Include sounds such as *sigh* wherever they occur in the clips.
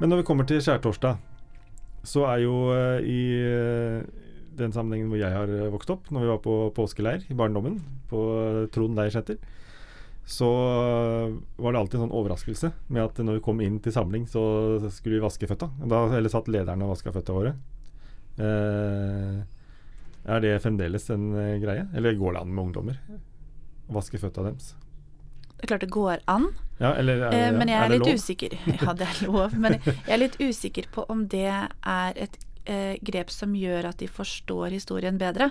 Men når vi kommer til skjærtorsdag, så er jo eh, i eh, den sammenhengen hvor jeg har eh, vokst opp, når vi var på påskeleir i barndommen, på Trond leirsenter, så var det alltid en sånn overraskelse med at når vi kom inn til samling, så skulle vi vaske føtta. Eller satt lederen og vaska føtta våre. Er det fremdeles en greie, eller går det an med ungdommer? Å vaske føtta deres? Det er klart det går an, Ja, eller er, eh, men jeg er er litt lov? usikker. *laughs* Ja, det er lov, men *laughs* jeg er litt usikker på om det er et eh, grep som gjør at de forstår historien bedre.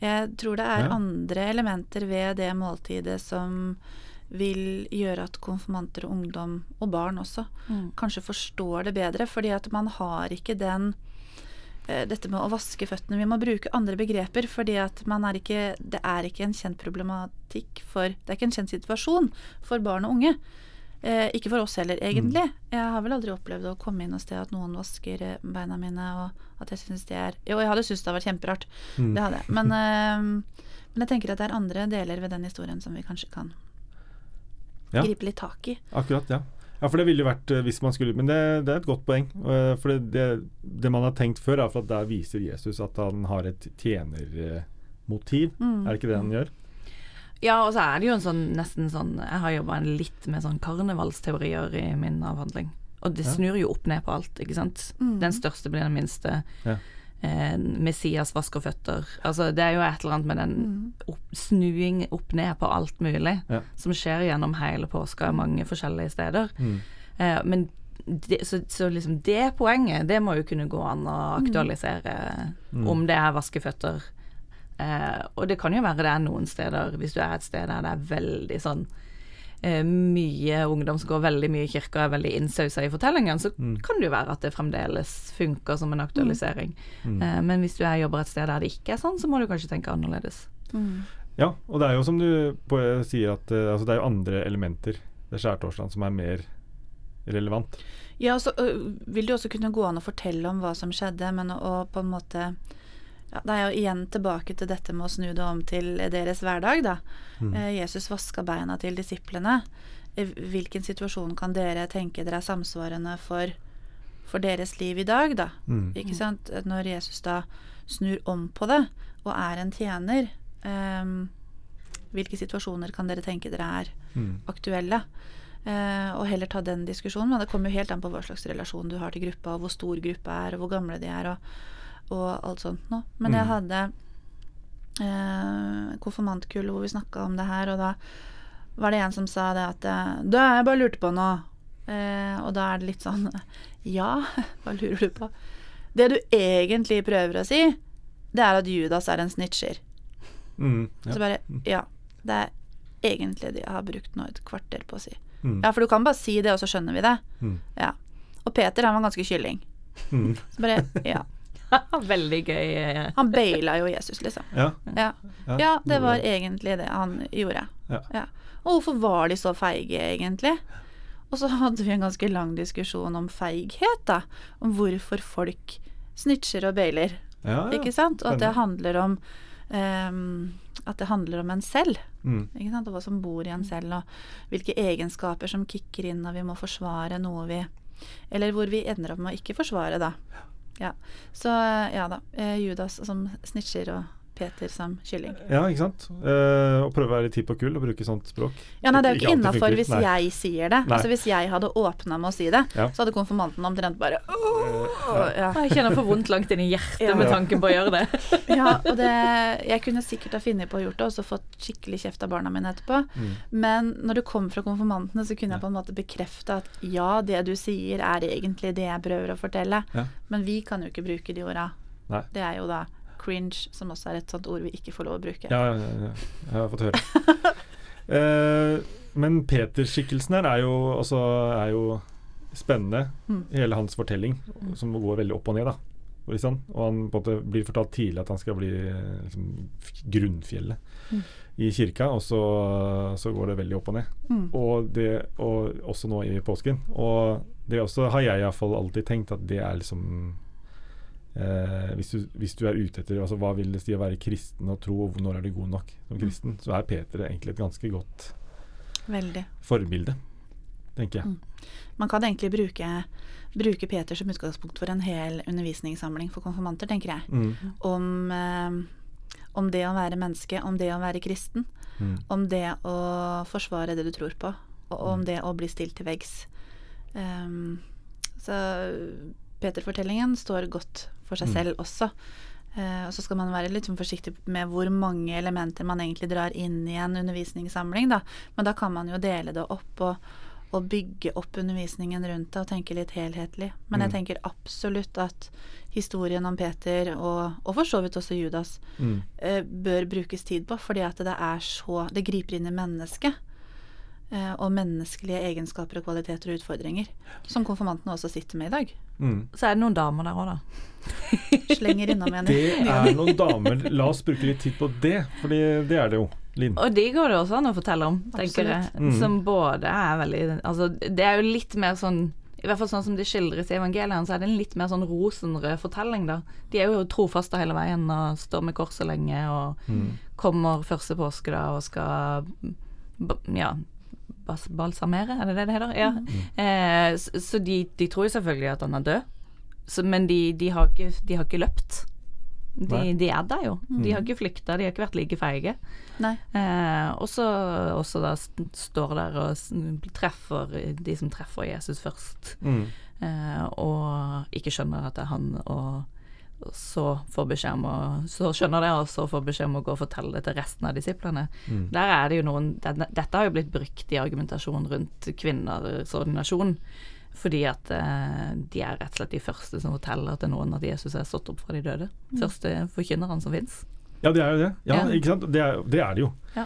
Jeg tror det er Ja. andre elementer ved det måltidet som vil gjøre at konfirmanter og ungdom, og barn også, Mm. kanskje forstår det bedre, fordi at man har ikke den eh, dette med å vaske føttene. Vi må bruke andre begreper, fordi at man er ikke Det er ikke en kjent problematikk for Det er ikke en kjent situasjon for barn og unge. Eh, ikke for oss heller, egentlig. Jeg har vel aldri opplevd å komme inn og sted at noen vasker eh, beina mine, og at jeg syns det er Jo, jeg hadde syntes det hadde vært kjemperart. Mm. Det hadde jeg. Men, eh, men jeg tenker at det er andre deler ved den historien som vi kanskje kan Ja. gripe litt tak i. Akkurat, ja. Ja, for det ville jo vært eh, hvis man skulle Men det, det er et godt poeng. eh, For det, det, det man har tenkt før, er for at der viser Jesus at han har et tjenermotiv. Mm. Er det ikke det han gjør? Ja, og så er det jo en sånn nesten sånn Jeg har jobba litt med sånn karnevalsteorier i min avhandling. Og det snur jo opp ned på alt, ikke sant. Mm. Den største blir den minste. Ja. Eh, Messias vasker føtter. Altså, det er jo et eller annet med den Mm. opp, snuing opp ned på alt mulig Ja. som skjer gjennom hele påska mange forskjellige steder. Mm. Eh, men det, så, så liksom det poenget, det må jo kunne gå an å aktualisere Mm. om det er vaskeføtter. Eh, og det kan jo være det er noen steder, hvis du er et sted der det er veldig sånn eh, mye ungdom som går veldig mye i kirka og er veldig innsausa i fortellingen, så Mm. kan det jo være at det fremdeles funker som en aktualisering. Mm. Eh, men hvis du er, jobber et sted der det ikke er sånn, så må du kanskje tenke annerledes. Mm. Ja, og det er jo som du sier at eh, altså det er jo andre elementer ved skjærtorsdagen som er mer relevant. Ja, så ø, vil det også kunne gå an å fortelle om hva som skjedde, men å, å på en måte ja, Det er jo igjen tilbake til dette med å snu det om til deres hverdag, da. Mm. Eh, Jesus vaska beina til disiplene. Eh, Hvilken situasjon kan dere tenke dere er samsvarende for, for deres liv i dag, da? Mm. Ikke sant? Når Jesus da snur om på det, og er en tjener, um, hvilke situasjoner kan dere tenke dere er Mm. aktuelle? Uh, og heller ta den diskusjonen. Men det kommer jo helt an på hva slags relasjon du har til gruppa, og hvor stor gruppa er, og hvor gamle de er, og, og alt sånt noe. Men jeg Mm. hadde eh, konfirmantkull hvor vi snakka om det her, og da var det en som sa det at eh, Du, jeg bare lurte på noe. Eh, og da er det litt sånn *laughs* Ja, *laughs* hva lurer du på? Det du egentlig prøver å si, det er at Judas er en snitcher. Mm. Ja. Så bare Ja. Det er egentlig det jeg har brukt nå et kvarter på å si. Mm. Ja, for du kan bare si det, og så skjønner vi det. Mm. Ja. Og Peter, han var ganske kylling. Mm. *laughs* Så bare Ja. *laughs* Veldig gøy. eh, Han baila jo Jesus, liksom. Ja. Ja. Ja, det var egentlig det han gjorde. Ja. Og hvorfor var de så feige, egentlig? Og så hadde vi en ganske lang diskusjon om feighet, da. Om hvorfor folk snitcher og bailer. Ja, ja. Ikke sant? Og at det handler om Um, At det handler om en selv. Mm. Ikke sant? Og hva som bor i en selv, og hvilke egenskaper som kicker inn når vi må forsvare noe vi Eller hvor vi ender opp med å ikke forsvare, da. Ja. Så ja da. eh, Judas som snitcher og Peter som kylling. Ja, ikke sant. Eh, og prøve å være litt hipp og kul og bruke sånt språk. Ja, nei, Det er jo Ikke ikke innafor hvis Nei. jeg sier det. Nei. Altså Hvis jeg hadde åpna med å si det, Ja. så hadde konfirmanten omtrent bare «Åh!» ja. Jeg kjenner for vondt langt inn i hjertet Ja. med tanken på å gjøre det. *laughs* ja, og det Jeg kunne sikkert ha funnet på å gjort det, og så fått skikkelig kjeft av barna mine etterpå. Mm. Men når det kom fra konfirmantene, så kunne jeg på en måte bekrefte at ja, det du sier er egentlig det jeg prøver å fortelle, Ja. men vi kan jo ikke bruke de orda. Det er jo da cringe, som også er et sånt ord vi ikke får lov å bruke. Ja, ja, ja, jeg har fått høre. uh, *laughs* men Peter-skikkelsen her er jo, altså, er jo spennende. Mm. Hele hans fortelling, som går veldig opp og ned. da liksom. Og han på en måte blir fortalt tidlig at han skal bli liksom, grunnfjellet Mm. i kirka, og så, så går det veldig opp og ned. Mm. Og, det, og også nå i påsken. Og det også har jeg iallfall alltid tenkt at det er liksom eh, hvis, du, hvis du er ute etter altså, hva vil det si å være kristen og tro, og når er du god nok som kristen, så er Peter egentlig et ganske godt Veldig. forbilde, tenker jeg. Mm. Man kan egentlig bruke, bruke Peter som utgangspunkt for en hel undervisningssamling for konfirmanter, tenker jeg. Mm. Om, eh, om det å være menneske, om det å være kristen. Mm. Om det å forsvare det du tror på, og om det å bli stilt til veggs. Um, så Peter-fortellingen står godt for seg Mm. selv også. Eh, og så skal man være litt sånn forsiktig med hvor mange elementer man egentlig drar inn i en undervisningssamling, da. Men da kan man jo dele det opp og, og bygge opp undervisningen rundt det og tenke litt helhetlig. Men jeg Mm. tenker absolutt at historien om Peter, og, og for så vidt også Judas, Mm. eh, bør brukes tid på, fordi at det er så Det griper inn i mennesket. Eh, og menneskelige egenskaper og kvaliteter og utfordringer. Som konfirmantene også sitter med i dag. Mm. Så er det noen damer der òg, da. *laughs* Slenger innom igjen. Det er noen damer La oss bruke litt tid på det, for det er det jo. Linn. Og de går det også an å fortelle om, tenker jeg. Absolutt. Mm. Som både er veldig Altså, det er jo litt mer sånn i hvert fall sånn som det skildres i evangeliene, så er det en litt mer sånn rosenrød fortelling, da. De er jo trofaste hele veien og står med korset lenge og Mm. kommer første påske da og skal ja, balsamere, er det det det heter? Ja. Eh, så så de, de tror jo selvfølgelig at han er død, så, men de, de, har ikke, de har ikke løpt. De, de er der jo. De har ikke flykta, de har ikke vært like feige. Eh, og så også da står der og treffer de som treffer Jesus først, Mm. eh, og ikke skjønner at det er han, og så får beskjed om å Så skjønner det, og så får beskjed om å gå og fortelle det til resten av disiplene. Mm. Der er det jo noen det, Dette har jo blitt brukt i argumentasjon rundt kvinners ordinasjon. Fordi at eh, de er rett og slett de første som forteller til noen at Jesus er stått opp fra de døde. Første forkynneren som fins. Ja, det er jo det. Ja, Ja. ikke sant? Det er, det er det jo. Ja.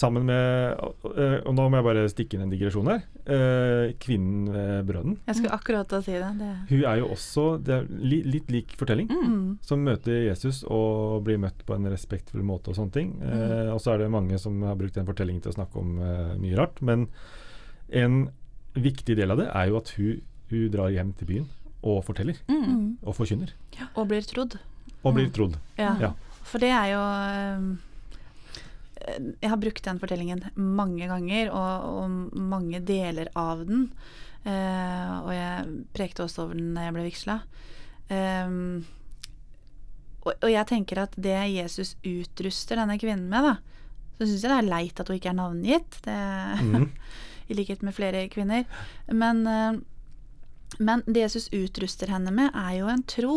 Sammen med øh, Og nå må jeg bare stikke inn en digresjon her. Eh, kvinnen ved brønnen. Jeg skulle akkurat si det. det. Hun er jo også Det er litt lik fortelling. Mm. Som møter Jesus og blir møtt på en respektfull måte og sånne ting. Mm. og så er det mange som har brukt den fortellingen til å snakke om eh, mye rart. Men en viktig del av det er jo at hun, hun drar hjem til byen og forteller. Mm. Mm. Og forkynner. Og blir trodd. Og blir Mm. trodd. Ja. Ja. For det er jo Jeg har brukt den fortellingen mange ganger, og, og mange deler av den. Eh, og jeg prekte også over den da jeg ble vigsla. Ehm, og, og jeg tenker at det Jesus utruster denne kvinnen med, da, så syns jeg det er leit at hun ikke er navngitt. Det, Mm. *laughs* I likhet med flere kvinner. Men, eh, men det Jesus utruster henne med, er jo en tro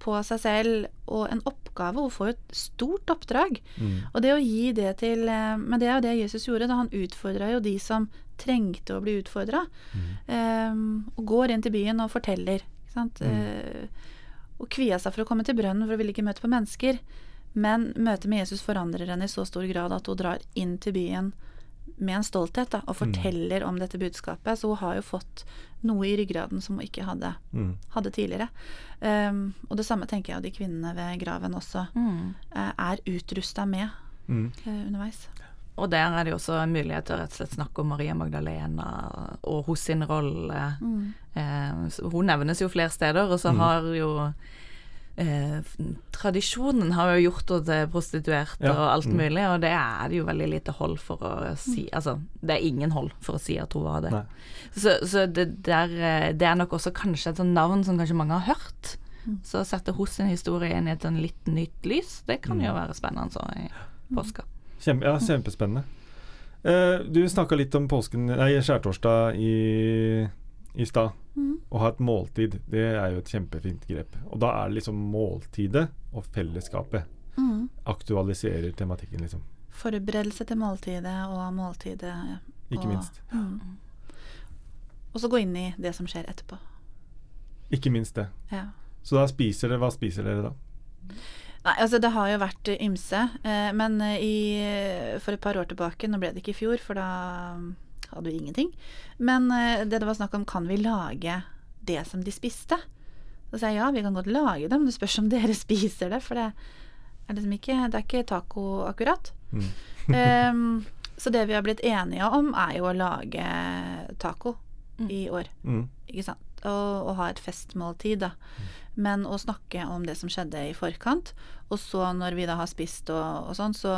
på seg selv og en oppgave. Hun får jo et stort oppdrag. Mm. Og det å gi det til eh, Men det er jo det Jesus gjorde. da Han utfordra jo de som trengte å bli utfordra. Mm. og går inn til byen og forteller. Ikke sant? Mm. Uh, og kvia seg for å komme til brønnen, for hun ville ikke møte på mennesker. Men møtet med Jesus forandrer henne i så stor grad at hun drar inn til byen med en stolthet da, og forteller om dette budskapet. Så hun har jo fått noe i ryggraden som hun ikke hadde, Mm. hadde tidligere. Um, og det samme tenker jeg av de kvinnene ved graven også Mm. uh, er utrusta med Mm. eh, underveis. Og der er det jo også en mulighet til å rett og slett snakke om Maria Magdalena og hos sin rolle. Mm. Eh, hun nevnes jo flere steder, og så Mm. har jo eh, Tradisjonen har jo gjort henne til prostituert Ja. og alt Mm. mulig, og det er det jo veldig lite hold for å si Altså, det er ingen hold for å si at hun var det. Nei. Så, så det, der, eh, det er nok også kanskje et sånt navn som kanskje mange har hørt. Mm. Så å sette hos sin historie inn i et sånn litt nytt lys, det kan Mm. jo være spennende så i påska. Kjempe, ja, kjempespennende. Eh, du snakka litt om påsken Nei, skjærtorsdag i, i stad. Mm. Å ha et måltid, det er jo et kjempefint grep. Og da er det liksom måltidet og fellesskapet Mm. aktualiserer tematikken, liksom. Forberedelse til måltidet og måltidet. Ikke og, minst. Mm. Og så gå inn i det som skjer etterpå. Ikke minst det. Ja. Så da spiser dere Hva spiser dere da? Nei, altså det har jo vært ymse, eh, men eh, i, for et par år tilbake, nå ble det ikke i fjor, for da hadde jo ingenting, men eh, det det var snakk om, kan vi lage det som de spiste? Så sa jeg ja, vi kan godt lage det, men det spørs om dere *laughs* spiser det, for det er liksom ikke, det er ikke taco akkurat. Mm. um, *laughs* så det vi har blitt enige om, er jo å lage taco Mm. i år. Mm. Ikke sant? Og, og ha et festmåltid, da. Men å snakke om det som skjedde i forkant. Og så når vi da har spist og, og sånn, så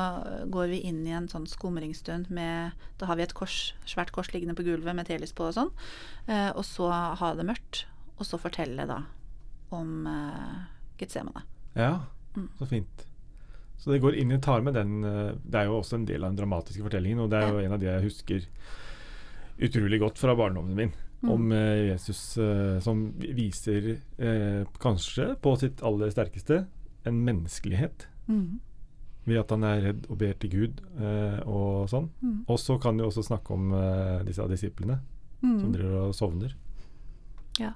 går vi inn i en sånn skumringsstund med Da har vi et kors, svært kors liggende på gulvet med telys på og sånn. Eh, og så ha det mørkt, og så fortelle da om eh, Getsemane. Ja, Mm. så fint. Så det går inn i tar med den eh, Det er jo også en del av den dramatiske fortellingen, og det er jo en av de jeg husker utrolig godt fra barndommen min. Mm. Om eh, Jesus eh, som viser, eh, kanskje på sitt aller sterkeste, en menneskelighet. Mm. Ved at han er redd og ber til Gud eh, og sånn. Mm. Og så kan vi også snakke om disse disiplene som Mm. driver og sovner. Ja.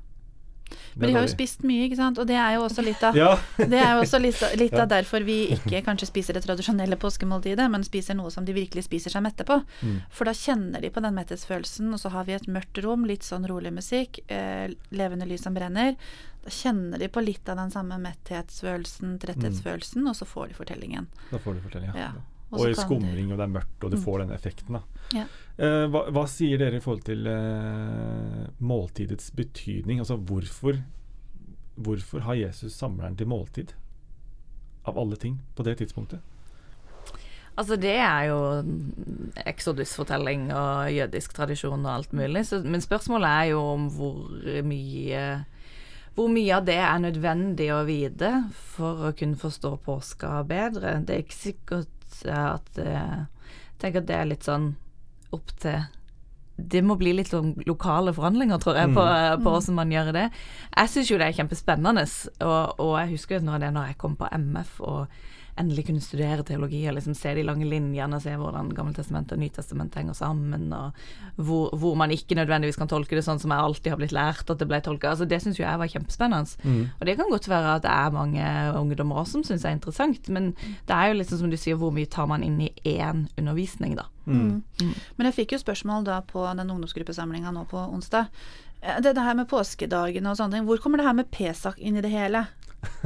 Men de har jo spist mye, ikke sant. Og det er jo også litt av *laughs* Ja. Det er jo også litt, litt *laughs* av derfor vi ikke kanskje spiser det tradisjonelle påskemåltidet, men spiser noe som de virkelig spiser seg mette på. Mm. For da kjenner de på den metthetsfølelsen, og så har vi et mørkt rom, litt sånn rolig musikk, eh, levende lys som brenner. Da kjenner de på litt av den samme metthetsfølelsen, tretthetsfølelsen, og så får de fortellingen. Da får de fortellingen, Ja. Ja. Og, i skumring, og det er mørkt, og du Mm. får den effekten. da. Ja. Eh, hva, hva sier dere i forhold til eh, måltidets betydning? Altså hvorfor, hvorfor har Jesus samleren til måltid? Av alle ting, på det tidspunktet? Altså det er jo eksodusfortelling og jødisk tradisjon og alt mulig, så, men spørsmålet er jo om hvor mye hvor mye av det er nødvendig å vite for å kunne forstå påska bedre. Det er ikke sikkert at eh, Jeg tenker at det er litt sånn opp til det må bli litt sånn lokale forhandlinger, tror jeg, på, Mm. på hvordan man gjør det. Jeg syns jo det er kjempespennende, og, og jeg husker jo av det når jeg kom på MF og endelig kunne studere teologi og liksom se de lange linjene, se hvordan Gammeltestamentet og Nytestamentet henger sammen, og hvor, hvor man ikke nødvendigvis kan tolke det sånn som jeg alltid har blitt lært at det ble tolka. Altså, det syns jo jeg var kjempespennende. Mm. Og det kan godt være at det er mange ungdommer også som syns det er interessant, men det er jo sånn som du sier, hvor mye tar man inn i én undervisning, da. Mm. Men jeg fikk jo spørsmål da på den ungdomsgruppesamlinga nå på onsdag. Eh, Det, det her med påskedagene og sånne ting, hvor kommer det her med Pesak inn i det hele?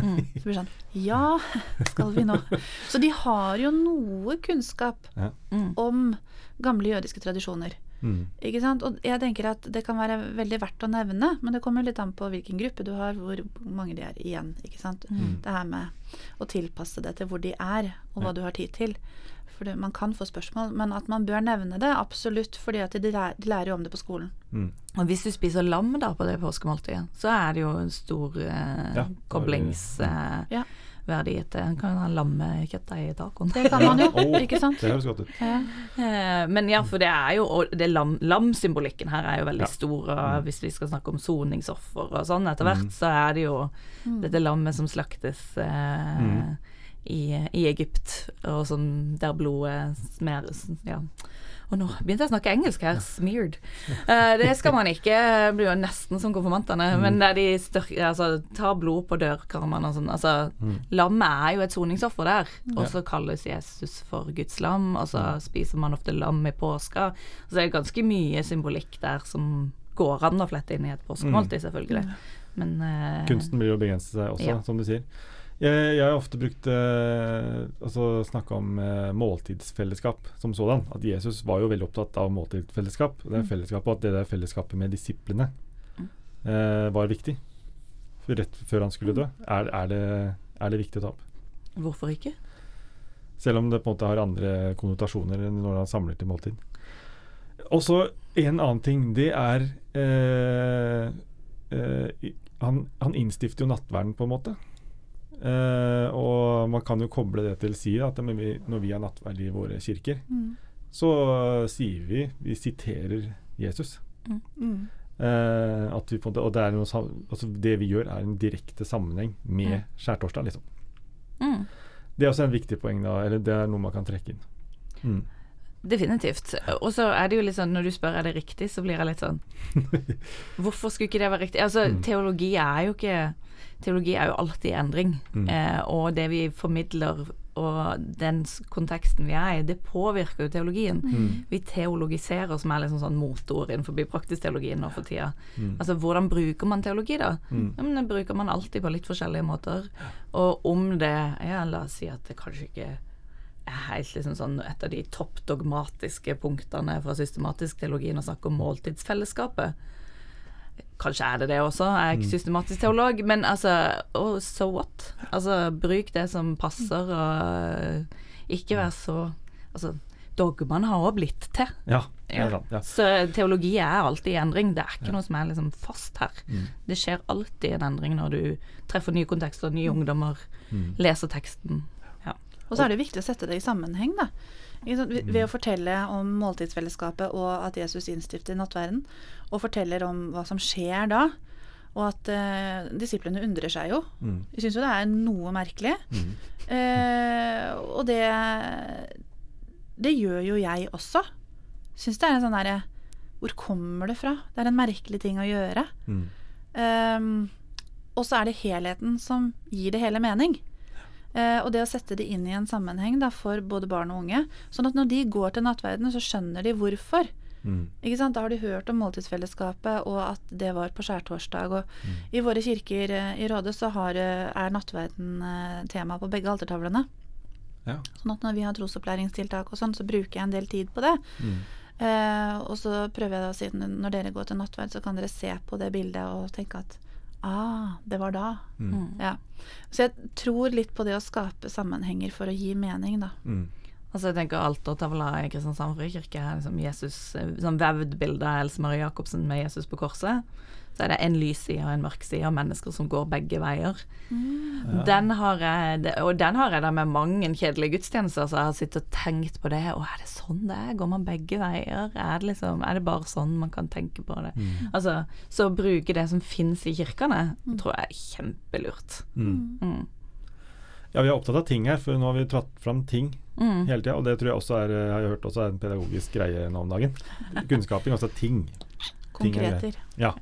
Mm. *laughs* Så blir det sånn Ja, skal vi nå? Så de har jo noe kunnskap Ja. Mm. om gamle jødiske tradisjoner. Mm. Ikke sant? Og jeg tenker at det kan være veldig verdt å nevne, men det kommer litt an på hvilken gruppe du har, hvor mange de er igjen. Ikke sant? Mm. Det her med å tilpasse det til hvor de er, og hva Ja. du har tid til. For det, man kan få spørsmål, men at man bør nevne det, absolutt, fordi at de, lærer, de lærer jo om det på skolen. Mm. Og hvis du spiser lam da på det påskemåltidet, så er det jo en stor eh, Ja, koblingsverdi Ja. en det. Kan ha lammekjøttdeig i tacoen. Det kan man jo, *laughs* Oh, ikke sant? Det høres godt ut. Ja. Eh, Men ja, for det er jo og det lam, Lamsymbolikken her er jo veldig Ja. stor, og Mm. hvis vi skal snakke om soningsoffer og sånn etter hvert, Mm. så er det jo Mm. dette lammet som slaktes eh, Mm. I, i Egypt, og som der blodet smeres Ja. Og nå begynte jeg å snakke engelsk her. Smeared. Uh, det skal man ikke. Det blir jo nesten som konfirmantene. Mm. Men der de stør, altså, tar blod på dørkarmene og sånn. Altså, Mm. lammet er jo et soningsoffer der. Og Ja. så kalles Jesus for Guds lam, og så spiser man ofte lam i påska. Så det er ganske mye symbolikk der som går an å flette inn i et påskemåltid, selvfølgelig. Men uh, Kunsten blir jo å begrense seg også, Ja. som du sier. Jeg, jeg har ofte brukt eh, altså snakka om eh, måltidsfellesskap som sådan. At Jesus var jo veldig opptatt av måltidsfellesskap. Det er fellesskapet, og at det der fellesskapet med disiplene Mm. eh, var viktig. Rett før han skulle dø. Er, er, det, er det viktig å ta opp? hvorfor ikke? Selv om det på en måte har andre konnotasjoner enn når han samler til måltid. Og så en annen ting. Det er eh, eh, han, han innstifter jo nattverden, på en måte. Eh, og man kan jo koble det til si at vi, når vi har nattverd i våre kirker, Mm. så sier vi Vi siterer Jesus. Mm. Eh, at vi på og det, noe, altså det vi gjør, er en direkte sammenheng med Mm. skjærtorsdag. Liksom. Mm. Det er også en viktig poeng, da, eller det er noe man kan trekke inn. Definitivt. Og så er det jo litt sånn, når du spør er det riktig, så blir jeg litt sånn *laughs* Hvorfor skulle ikke det være riktig? Altså, Mm. teologi er jo ikke Teologi er jo alltid i endring. Mm. Eh, og det vi formidler og den konteksten vi er i, det påvirker jo teologien. Mm. Vi teologiserer, som er liksom sånn motord innenfor praktisk teologi nå for tida. Mm. Altså, hvordan bruker man teologi, da? Mm. Ja, men Det bruker man alltid på litt forskjellige måter. Og om det Ja, la oss si at det kanskje ikke helt liksom sånn et av de toppdogmatiske punktene fra systematisk teologi å snakke om måltidsfellesskapet. Kanskje er det det også, jeg er ikke systematisk teolog, men altså oh, so what? Altså, bruk det som passer, og ikke vær så Altså, dogmene har også blitt til. Ja, Ja. sant. Ja. Så teologi er alltid i endring. Det er ikke Ja. noe som er liksom fast her. Mm. Det skjer alltid en endring når du treffer nye kontekster, nye ungdommer, Mm. leser teksten. Og så er det viktig å sette det i sammenheng, da. Ved ved å fortelle om måltidsfellesskapet og at Jesus innstifter nattverden, og forteller om hva som skjer da, og at eh, disiplene undrer seg jo. Mm. De syns jo det er noe merkelig. Mm. Eh, og det Det gjør jo jeg også. Syns det er en sånn derre Hvor kommer det fra? Det er en merkelig ting å gjøre. Mm. Ehm, og så er det helheten som gir det hele mening. Eh, og det å sette det inn i en sammenheng da, for både barn og unge. Sånn at når de går til nattverden, så skjønner de hvorfor. Mm. Ikke sant? Da har de hørt om måltidsfellesskapet, og at det var på skjærtorsdag. Og Mm. i våre kirker eh, i Råde så har, eh, er nattverden eh, tema på begge altertavlene. Ja. Sånn at når vi har trosopplæringstiltak og sånn, så bruker jeg en del tid på det. Mm. Eh, og så prøver jeg da å si når dere går til nattverd, så kan dere se på det bildet og tenke at ah, det var da. Mm. Ja. Så jeg tror litt på det å skape sammenhenger for å gi mening, da. Mm. Altså jeg tenker Alt og tavla i Kristiansand frikirke er liksom Jesus, sånn vevd bilde av Else Marie Jacobsen med Jesus på korset. Så er det en lys side og en mørk side av mennesker som går begge veier. Mm. Den har jeg, og den har jeg da med mange kjedelige gudstjenester, så jeg har sittet og tenkt på det. Å, er det sånn det er? Går man begge veier? Er det, liksom, er det bare sånn man kan tenke på det? Mm. Altså, Så å bruke det som fins i kirkene, tror jeg er kjempelurt. Mm. Mm. Ja, vi er opptatt av ting her, for nå har vi dratt fram ting Mm. hele tida. Og det tror jeg også er, jeg har hørt også er en pedagogisk greie nå om dagen. Kunnskaping, altså ting. Ting er Konkreter. Ja.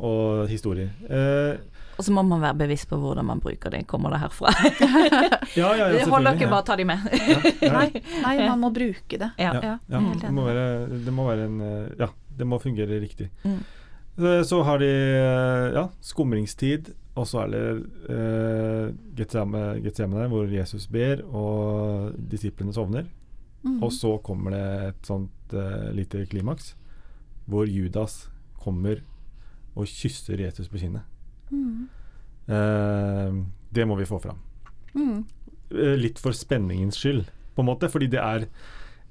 Og historier. Eh, Og så må man være bevisst på hvordan man bruker det. Kommer det herfra? *laughs* ja, ja, ja, Det holder ikke ja. bare å ta de med. Ja, ja. *laughs* Nei, nei, man må bruke det. Ja. Ja, Ja, ja. Det, må være, det må være en Ja, det må fungere riktig. Mm. Eh, Så har de eh, ja, skumringstid, og så er det eh, Getsemane, hvor Jesus ber, og disiplene sovner. Mm. Og så kommer det et sånt eh, lite klimaks, hvor Judas kommer og kysser Jesus på kinnet. Mm. Eh, det må vi få fram. Mm. Eh, litt for spenningens skyld, på en måte, fordi det er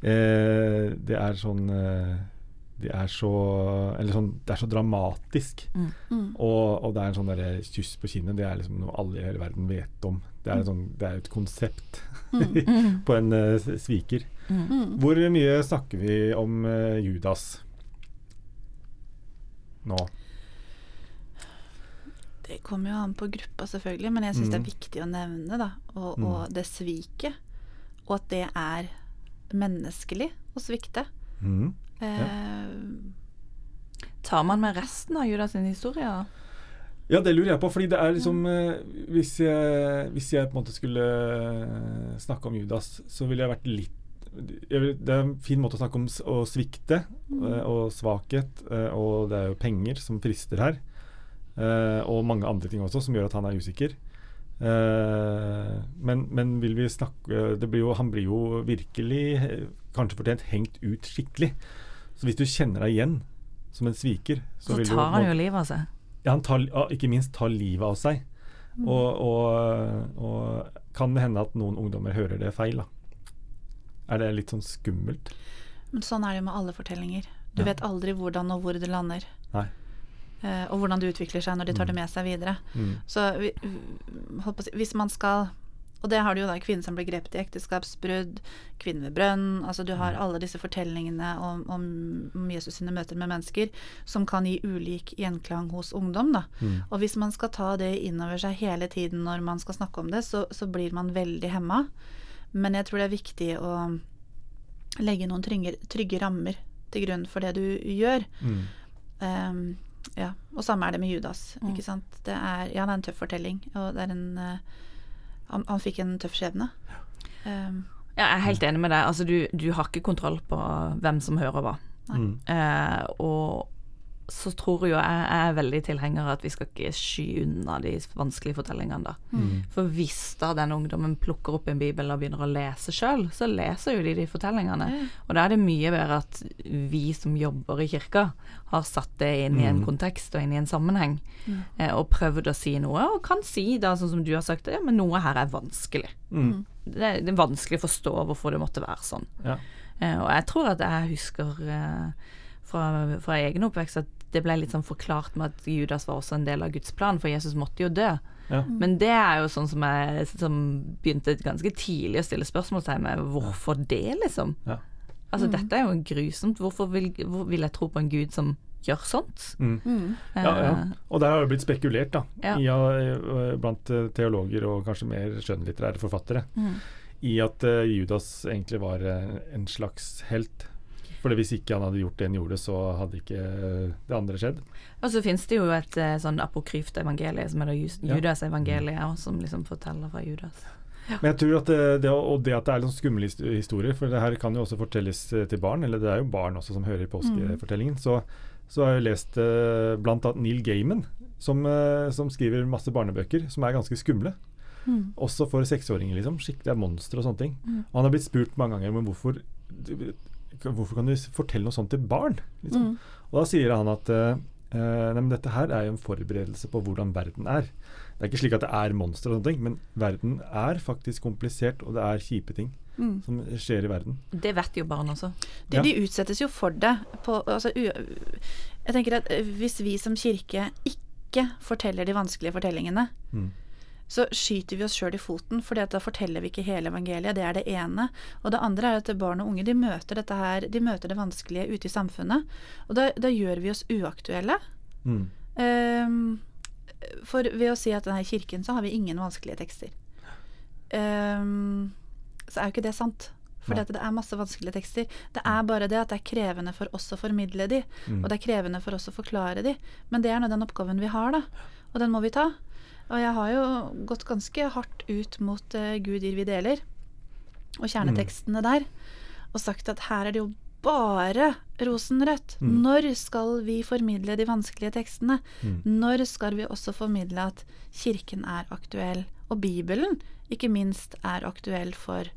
eh, Det er sånn eh, Det er så Eller sånn Det er så dramatisk. Mm. Og, og det er en sånn der kyss på kinnet. Det er liksom noe alle i hele verden vet om. Det er, sånn, det er et konsept Mhm. *laughs* Mm. på en uh, sviker. Mm. Mhm. Hvor mye snakker vi om uh, Judas nå? Det kommer jo an på gruppa, selvfølgelig, men jeg syns det Mm. er viktig å nevne, da. Og, Mm. og det sviket. Og at det er menneskelig å svikte. Mhm. Eh, Tar man med resten av Judas sin historie? da? Ja, det lurer jeg på, fordi det er liksom eh, hvis, jeg, hvis jeg på en måte skulle eh, snakke om Judas, så ville jeg vært litt vil, Det er en fin måte å snakke om å svikte mm. og svakhet, eh, og det er jo penger som frister her. eh, og mange andre ting også som gjør at han er usikker. Eh, men, men vil vi snakke det blir jo, Han blir jo virkelig, eh, kanskje fortjent, hengt ut skikkelig. Så hvis du kjenner deg igjen som en sviker, så, Så tar han jo livet av seg. ja, han tar, ikke minst tar livet av seg. Og, og, og kan det hende at noen ungdommer hører det feil, da. Er det litt sånn skummelt? men sånn er det jo med alle fortellinger. Du Ja. vet aldri hvordan og hvor det lander. Nei. Eh, og hvordan det utvikler seg når de tar det Mm. med seg videre. Mm. Så vi, på å si, hvis man skal Og det har du jo da kvinner som blir grepet i ekteskapsbrudd, kvinner ved brønn Altså du har alle disse fortellingene om, om, om Jesus sine møter med mennesker som kan gi ulik gjenklang hos ungdom, da. Mm. Og hvis man skal ta det innover seg hele tiden når man skal snakke om det, så, så blir man veldig hemma. Men jeg tror det er viktig å legge noen trygge, trygge rammer til grunn for det du gjør. Mm. Um, ja, og samme er det med Judas. Mm. Ikke sant? Det er, ja, det er en tøff fortelling, og det er en uh, han, han fikk en tøff skjebne. Um, Ja, jeg er helt enig med deg. Altså, du, du har ikke kontroll på hvem som hører hva. Mm. Uh, og så tror jo jeg jeg er veldig tilhenger av at vi skal ikke sky unna de vanskelige fortellingene, da. Mm. For hvis da den ungdommen plukker opp en bibel og begynner å lese sjøl, så leser jo de de fortellingene. Mm. Og da er det mye bedre at vi som jobber i kirka, har satt det inn i en Mm. kontekst og inn i en sammenheng, Mm. eh, og prøvd å si noe, og kan si da, sånn som du har sagt, ja, men noe her er vanskelig. Mm. Det er, det er vanskelig å forstå hvorfor det måtte være sånn. Ja. Eh, og jeg tror at jeg husker eh, fra, fra egen oppvekst at det ble litt sånn forklart med at Judas var også en del av Guds plan, for Jesus måtte jo dø. Ja. Men det er jo sånn som jeg som begynte ganske tidlig å stille spørsmålstegn med hvorfor det, liksom? Ja. Altså dette er jo grusomt. Hvorfor vil, hvor vil jeg tro på en gud som gjør sånt? Mm. Mm. Ja, ja. Eh, Og der har det blitt spekulert, da, Ja. i, eh, blant eh, teologer og kanskje mer skjønnlitterære forfattere, mm. i at eh, Judas egentlig var eh, en slags helt. For hvis ikke han hadde gjort det han gjorde, så hadde ikke eh, det andre skjedd. Og så finnes det jo et eh, sånn apokryft evangelie som er da Jus- Ja. Judas-evangeliet, og som liksom forteller fra Judas. Men jeg tror at det, det, og det at det er litt sånn skumle historier, for det her kan jo også fortelles eh, til barn, eller det er jo barn også som hører påskefortellingen, så, så har jeg lest blant annet Neil Gaiman, som, eh, som skriver masse barnebøker som er ganske skumle. Mm. Også for seksåringer, liksom. Skikkelig er monstre og sånne ting. Mm. Og han har blitt spurt mange ganger men hvorfor, hvorfor kan du fortelle noe sånt til barn. Liksom. Mm. Og da sier han at eh, eh, nei, men dette her er jo en forberedelse på hvordan verden er. Det er ikke slik at det er monstre og sånne ting, men verden er faktisk komplisert, og det er kjipe ting Mm. som skjer i verden. Det vet jo barn også. De, Ja. de utsettes jo for det. På, altså, u, jeg tenker at eh, hvis vi som kirke ikke forteller de vanskelige fortellingene, Mm. Så skyter vi oss sjøl i foten, for da forteller vi ikke hele evangeliet. Det er det ene. Og det andre er at barn og unge de møter dette her, de møter det vanskelige ute i samfunnet. Og da, da gjør vi oss uaktuelle. Mm. Um, for ved å si at denne kirken så har vi ingen vanskelige tekster. Um, så er jo ikke det sant. For det er masse vanskelige tekster. Det er bare det at det er krevende for oss å formidle de, Mm. og det er krevende for oss å forklare de. Men det er nå den oppgaven vi har, da. Og den må vi ta. Og jeg har jo gått ganske hardt ut mot uh, Gud gir vi deler, og kjernetekstene der, og sagt at her er det jo bare rosenrødt. Mm. Når skal vi formidle de vanskelige tekstene? Mm. Når skal vi også formidle at kirken er aktuell, og Bibelen ikke minst er aktuell for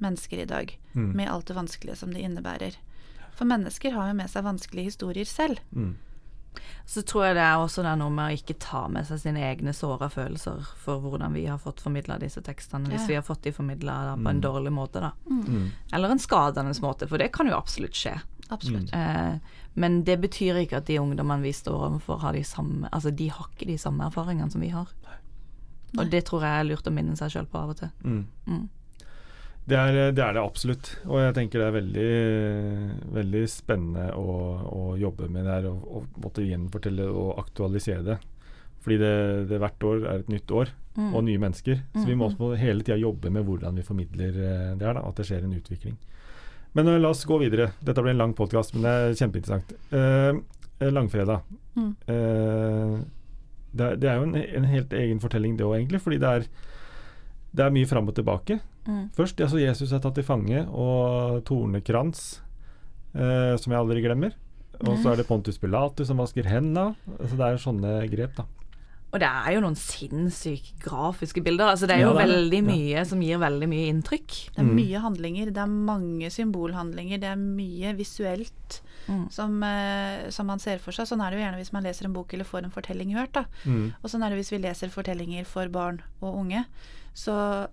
mennesker i dag, Mm. med alt det vanskelige som det innebærer? For mennesker har jo med seg vanskelige historier selv. Mm. Så tror jeg det er også det noe med å ikke ta med seg sine egne såra følelser for hvordan vi har fått formidla disse tekstene, hvis Ja. vi har fått de formidla på en Mm. dårlig måte, da. Mm. Eller en skadende måte, for det kan jo absolutt skje. Absolutt. Eh, men det betyr ikke at de ungdommene vi står overfor, har de samme Altså, de har ikke de samme erfaringene som vi har. Nei. Og det tror jeg er lurt å minne seg sjøl på av og til. Mm. Mm. Det, er, det er det absolutt. Og jeg tenker det er veldig, veldig spennende å, å jobbe med det her og, og måtte gjenfortelle og aktualisere det. Fordi det, det hvert år er et nytt år Mm. og nye mennesker. Så vi må Mm. også hele tida jobbe med hvordan vi formidler eh, det her, da, at det skjer en utvikling. Men uh, la oss gå videre. Dette blir en lang podkast, men det er kjempeinteressant. Eh, langfredag. Mm. Uh, det, er, det er jo en, en helt egen fortelling, det òg, egentlig. Fordi det er, det er mye fram og tilbake. Mm. Først altså Jesus er tatt til fange, og tornekrans, eh, som jeg aldri glemmer. Og så er det Pontus Pilatus som vasker hendene. Så det er sånne grep, da. Og det er jo noen sinnssykt grafiske bilder. Altså, det er Ja, jo det er veldig veldig Ja. mye som gir veldig mye inntrykk. Det er Mm. mye handlinger, det er mange symbolhandlinger, det er mye visuelt Mm. som, eh, som man ser for seg. Sånn er det jo gjerne hvis man leser en bok eller får en fortelling hørt. da. Mm. Og sånn er det hvis vi leser fortellinger for barn og unge. Så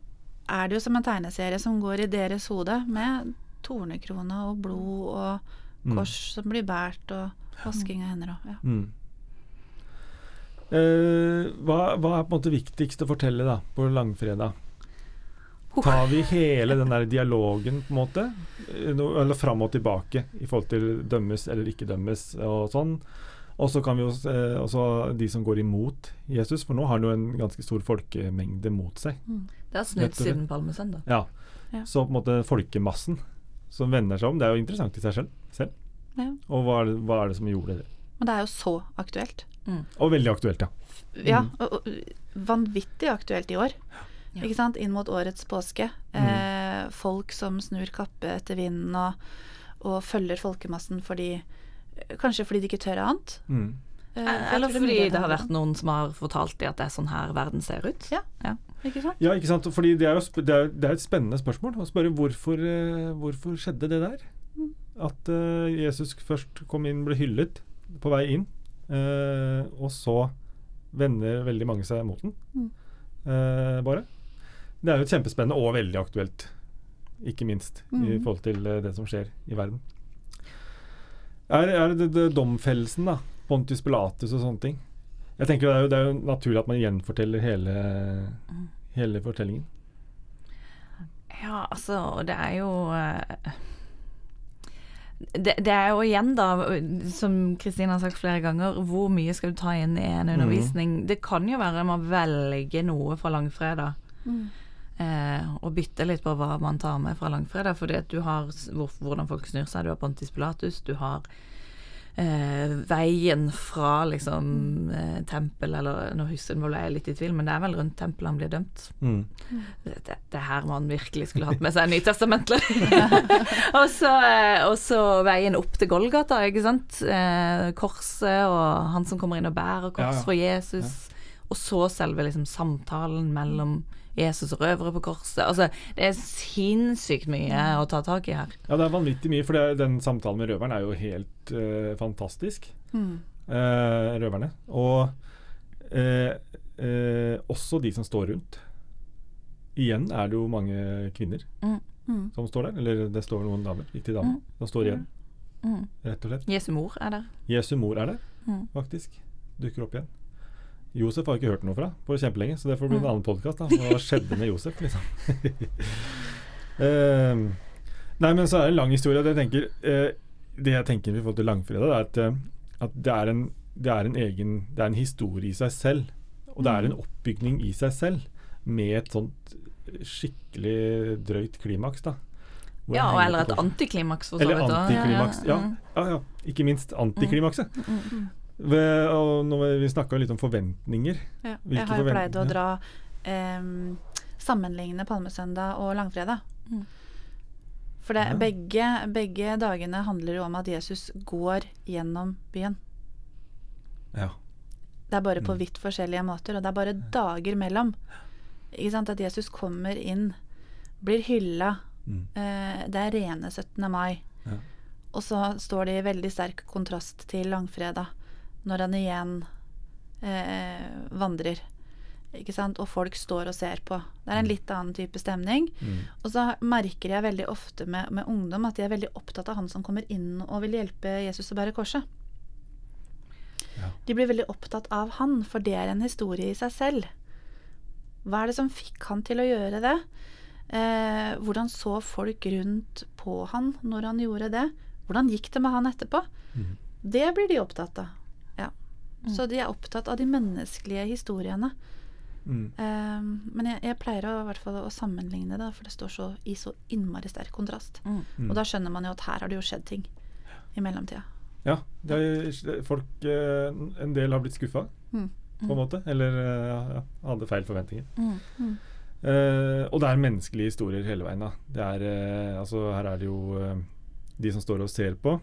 er det jo som en tegneserie som går i deres hode, med tornekrone og blod og Mm. kors som blir båret, og vasking av hender òg. ja. Mm. Eh, hva, hva er på en måte viktigst å fortelle da på langfredag? Tar vi hele den der dialogen på en måte? Eh, no- Eller fram og tilbake i forhold til dømmes eller ikke dømmes og sånn. Og så kan vi jo eh, også de som går imot Jesus, for nå har han jo en ganske stor folkemengde mot seg. Det har snudd siden palmesøndag. Ja. Ja. Så på en måte folkemassen som vender seg om, det er jo interessant i seg selv. selv. Ja. Og hva er, det, hva er det som gjorde det? Men det er jo så aktuelt. Og veldig aktuelt, ja. Ja, Mm. og, og vanvittig aktuelt i år. Ja. Ikke sant? Inn mot årets påske. Eh, folk som snur kappe etter vinden og, og følger folkemassen fordi Kanskje fordi de ikke tør annet. Mm. Eh, Eller fordi det, det har vært noen som har fortalt dem at det er sånn her verden ser ut. Ja. Ikke sant? Ja, ikke sant. Fordi det er jo det er, det er et spennende spørsmål å spørre hvorfor, eh, hvorfor skjedde det der? Mm. At uh, Jesus først kom inn, ble hyllet på vei inn, uh, og så vender veldig mange seg mot den. Mm. Uh, bare. Det er jo kjempespennende og veldig aktuelt, ikke minst i Mm. forhold til det som skjer i verden. Er, er det, det domfellelsen, da? Pontius Pilatus og sånne ting? Jeg tenker det er, jo, det er jo naturlig at man gjenforteller hele, hele fortellingen. Ja, altså, det er jo eh, det, det er jo igjen, da, som Kristin har sagt flere ganger, hvor mye skal du ta inn i en undervisning? Det kan jo være man velger noe fra langfredag. Mm. Eh, og bytte litt på hva man tar med fra langfredag. Fordi at du har hvor, hvordan folk snur seg. Du har Pontis Pilatus, du har eh, veien fra liksom eh, tempel, eller nå husker jeg, jeg litt i tvil, men det er vel rundt tempelet han blir dømt. Mm. Det, det, det er her man virkelig skulle hatt med seg Nytestamentet. *laughs* og, så, eh, og så veien opp til Golgata, ikke sant. Eh, korset og han som kommer inn og bærer kors Ja, ja. for Jesus. Og så selve liksom samtalen mellom Jesus røvere på korset. Altså, det er sinnssykt mye å ta tak i her. Ja, det er vanvittig mye, for det, den samtalen med røveren er jo helt uh, fantastisk. Mm. Uh, røverne. Og uh, eh, også de som står rundt. Igjen er det jo mange kvinner Mm. som står der. Eller det står noen damer, riktige damer, Mm. som står igjen, Mm. rett og slett. Jesu mor er der. Jesu mor er der, Mm. faktisk. Dukker opp igjen. Josef har ikke hørt noe fra på kjempelenge, så det får bli en Mm. annen podkast. Hva skjedde med Josef, liksom? *laughs* Ehm, nei, men så er det en lang historie. Det jeg tenker, eh, det jeg tenker i forhold til langfredag, er at, eh, at det, er en, det er en egen Det er en historie i seg selv. Og det er en oppbygning i seg selv, med et sånt skikkelig drøyt klimaks, da. Hvor Ja, eller et antiklimaks, for så vidt. eller antiklimaks. Ja, Mm. ja, ja. Ikke minst antiklimakset. Mm. Ved, og når vi snakka litt om forventninger. Ja. Hvilke Jeg har jo pleid å dra eh, sammenligne palmesøndag og langfredag. Mm. For det, Ja. begge, begge dagene handler jo om at Jesus går gjennom byen. Ja. Det er bare på Mm. vidt forskjellige måter, og det er bare dager mellom. Ikke sant? At Jesus kommer inn, blir hylla. Mm. Eh, det er rene 17. mai. Ja. Og så står det i veldig sterk kontrast til langfredag, når han igjen eh, vandrer. Ikke sant? Og folk står og ser på. Det er en litt annen type stemning. Mm. Og så merker jeg veldig ofte med, med ungdom at de er veldig opptatt av han som kommer inn og vil hjelpe Jesus å bære korset. Ja. De blir veldig opptatt av han, for det er en historie i seg selv. Hva er det som fikk han til å gjøre det? Eh, hvordan så folk rundt på han når han gjorde det? Hvordan gikk det med han etterpå? Mm. Det blir de opptatt av. Mm. Så de er opptatt av de menneskelige historiene. Mm. Um, men jeg, jeg pleier å, hvert fall å sammenligne det, for det står så, i så innmari sterk kontrast. Mm. Og da skjønner man jo at her har det jo skjedd ting i mellomtida. Ja. Det er, folk eh, En del har blitt skuffa, Mm. på en måte. Eller eh, ja, hadde feil forventninger. Mm. Eh, og det er menneskelige historier hele veien. da det er, uh, altså, Her er det jo uh, de som står og ser på.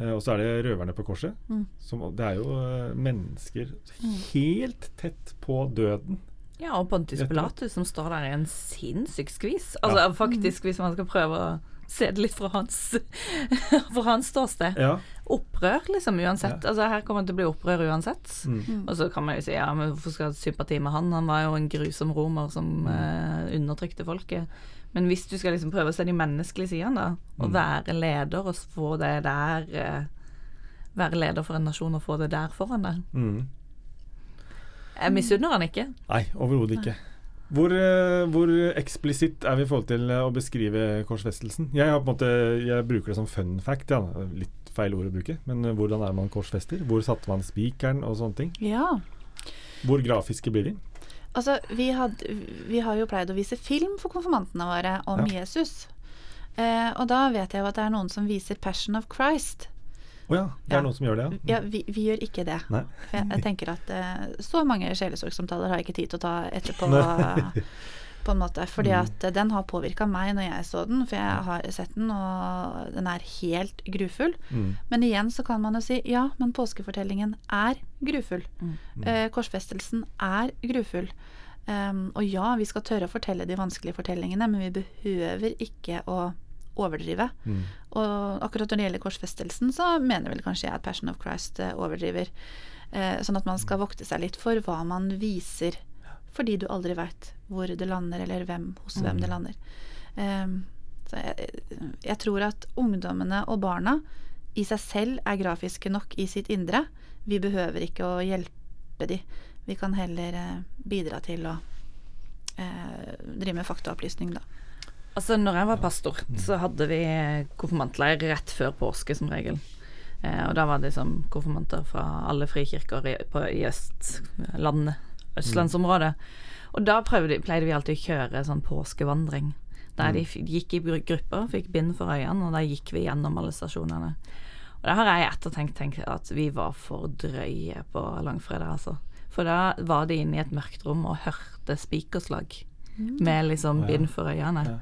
Eh, og så er det røverne på korset. Mm. Som, det er jo eh, mennesker Mm. helt tett på døden. Ja, og Pontus. Pilatus som står der i en sinnssyk skvis. Altså faktisk, hvis man skal prøve å se det litt fra hans, *laughs* fra hans ståsted. Ja. Opprør, liksom, uansett. Altså Her kommer det til å bli opprør uansett. Mm. Og så kan man jo si ja, men hvorfor skal jeg ha sympati med han? Han var jo en grusom romer som uh, undertrykte folket. Men hvis du skal liksom prøve å se de menneskelige sidene, da, og Mm. være leder og få det der eh, Være leder for en nasjon og få det der foran deg. Mm. Jeg misunner han ikke. Nei, overhodet ikke. Hvor, eh, hvor eksplisitt er vi i forhold til eh, å beskrive korsfestelsen? Jeg, måte, jeg bruker det som fun fact, ja. litt feil ord å bruke. Men hvordan er man korsfester? Hvor satte man spikeren og sånne ting? Ja. Hvor grafiske blir de? Altså, vi, had, vi har jo pleid å vise film for konfirmantene våre om Ja. Jesus. Eh, og da vet jeg jo at det er noen som viser 'Passion of Christ'. Å ja, det er Ja. noen som gjør det, ja. Ja, vi, vi gjør ikke det. For jeg, jeg tenker at eh, så mange sjelesorgsamtaler har jeg ikke tid til å ta etterpå. *laughs* På en måte. Fordi Mm. at den har påvirka meg når jeg så den, for jeg har sett den, og den er helt grufull. Mm. Men igjen så kan man jo si ja, men påskefortellingen er grufull. Mm. Eh, korsfestelsen er grufull. Um, og ja, vi skal tørre å fortelle de vanskelige fortellingene, men vi behøver ikke å overdrive. Mm. Og akkurat når det gjelder korsfestelsen, så mener vel kanskje jeg at Passion of Christ eh, overdriver. Eh, sånn at man skal vokte seg litt for hva man viser, fordi du aldri veit hvor det lander, eller hvem, hos hvem det lander. Um, så jeg, jeg tror at ungdommene og barna i seg selv er grafiske nok i sitt indre. Vi behøver ikke å hjelpe de. Vi kan heller eh, bidra til å eh, drive med faktaopplysning, da. Altså, når jeg var pastor, så hadde vi konfirmantleir rett før påske, som regel. Eh, og da var det liksom konfirmanter fra alle frikirker i, på, i østlandet, østlandsområdet. Og da prøvde, pleide vi alltid å kjøre sånn påskevandring. Der de gikk i gru- grupper, fikk bind for øynene, og da gikk vi gjennom alle stasjonene. Og da har jeg ettertenkt tenkt at vi var for drøye på langfredag, altså. For da var de inne i et mørkt rom og hørte spikerslag med liksom bind for øynene.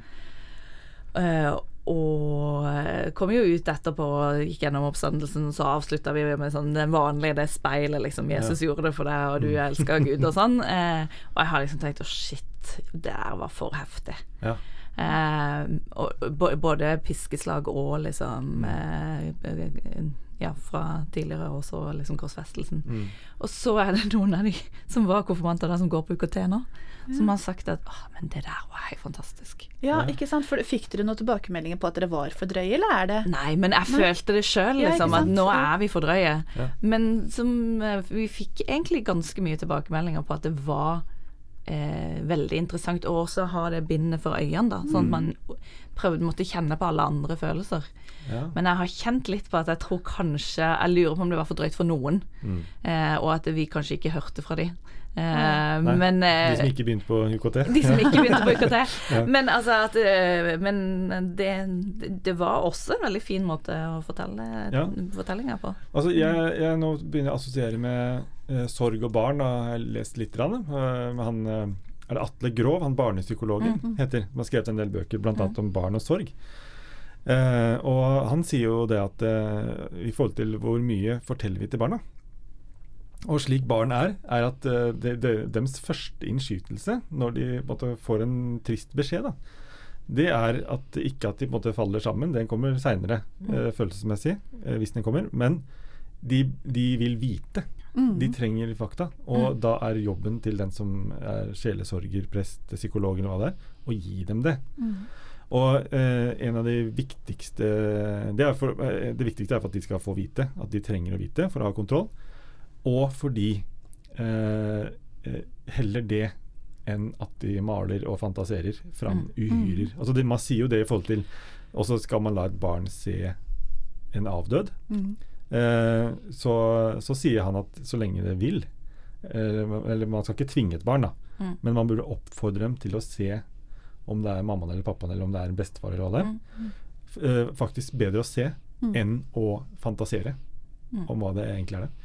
Ja. Og eh, kom jo ut etterpå og gikk gjennom oppstandelsen, så avslutta vi med sånn det vanlige, det speilet, liksom. Jesus gjorde det for deg, og du elsker Gud, og sånn. *laughs* Eh, og jeg har liksom tenkt å shit, det der var for heftig. Ja. Eh, og, både piskeslag og liksom eh, Ja, fra tidligere, og så liksom korsfestelsen. Mm. Og så er det noen av de som var konfirmanter der som går på UKT nå, som har sagt at 'Å, men det der var helt fantastisk. Ja, ikke sant? For Fikk dere noen tilbakemeldinger på at dere var for drøye, eller er det Nei, men jeg følte det sjøl, Ja, liksom, at nå er vi for drøye. Ja. Men som, eh, vi fikk egentlig ganske mye tilbakemeldinger på at det var eh, veldig interessant Og også ha det bindet for øynene, da. Sånn at man prøvde måtte kjenne på alle andre følelser. Ja. Men jeg har kjent litt på at jeg tror kanskje Jeg lurer på om det var for drøyt for noen, Mm. eh, og at vi kanskje ikke hørte fra de. Eh, Nei, men eh, De som ikke begynte på UKT. de som ikke begynte på UKT. Ja. Men altså at øh, Men det, det var også en veldig fin måte å fortelle Ja. fortellinger på. Altså, jeg, jeg nå begynner jeg å assosiere med uh, sorg og barn. Da har jeg lest litt. Grann, eh, han, eh, er det Atle Grov, han barnepsykologen, heter. Som har skrevet en del bøker, bl.a. om barn og sorg. Eh, og han sier jo det at eh, i forhold til hvor mye forteller vi til barna Og slik barn er, er at eh, det, det, deres første innskytelse når de en måte, får en trist beskjed, da, det er at ikke at de måte faller sammen, den kommer seinere, eh, følelsesmessig, eh, hvis den kommer. Men de, de vil vite. Mm. De trenger fakta. Og da er jobben til den som er sjelesorger, prest, psykolog eller hva det er, å gi dem det. Mm. Og eh, en av de viktigste det, for, eh, det viktigste er for at de skal få vite, at de trenger å vite for å ha kontroll. Og fordi eh, eh, heller det enn at de maler og fantaserer fram uhyrer. Altså det, man sier jo det i forhold til Og så skal man la et barn se en avdød. Mm. Eh, så, så sier han at så lenge det vil eh, Eller man skal ikke tvinge et barn, da. Mm. Men man burde oppfordre dem til å se om det er mammaen eller pappaen eller om det er en bestefar eller hva det er. Mm. Eh, faktisk bedre å se Mm. enn å fantasere Mm. om hva det egentlig er. det.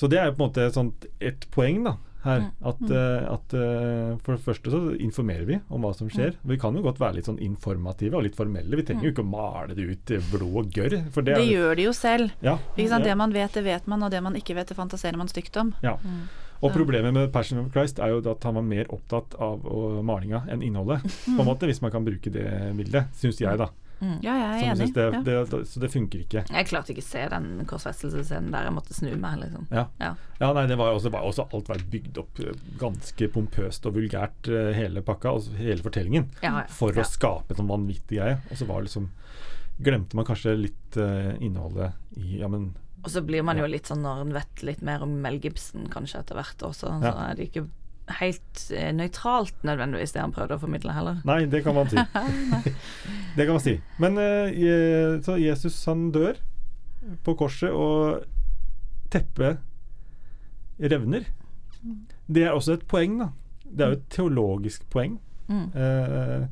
Så det er jo på en måte et, sånt, et poeng da, her. Mm. At, eh, at eh, for det første så informerer vi om hva som Mm. skjer. Vi kan jo godt være litt sånn informative og litt formelle. Vi trenger jo ikke å male det ut i blod og gørr. Det, Det er- gjør de jo selv. ja, ja. Det man vet, det vet man, og det man ikke vet, det fantaserer man stygt om. Ja. Mm. Og problemet med Passion of Christ er jo at han var mer opptatt av malinga enn innholdet. På en måte, Hvis man kan bruke det bildet, syns jeg, da. Mm. Ja, jeg er enig. det, ja. det, så det funker ikke. Jeg klarte ikke å se den korsfestelsesscenen der jeg måtte snu meg, liksom. Ja. Ja. Ja, nei, det var jo også, var også alt var bygd opp eh, ganske pompøst og vulgært, eh, hele pakka, altså hele fortellingen, Ja, ja. for ja. å skape en sånn vanvittig greie. Og så var det liksom Glemte man kanskje litt uh, innholdet i Ja, men Og så blir man jo litt sånn når en vet litt mer om Mel Gibson kanskje etter hvert også, så Ja. er det ikke helt eh, nøytralt nødvendigvis det han prøvde å formidle heller. Nei, det kan man si. *laughs* *laughs* det kan man si. Men eh, så Jesus han dør på korset, og teppet revner. Det er også et poeng, da. Det er jo et teologisk poeng. Mm. Eh,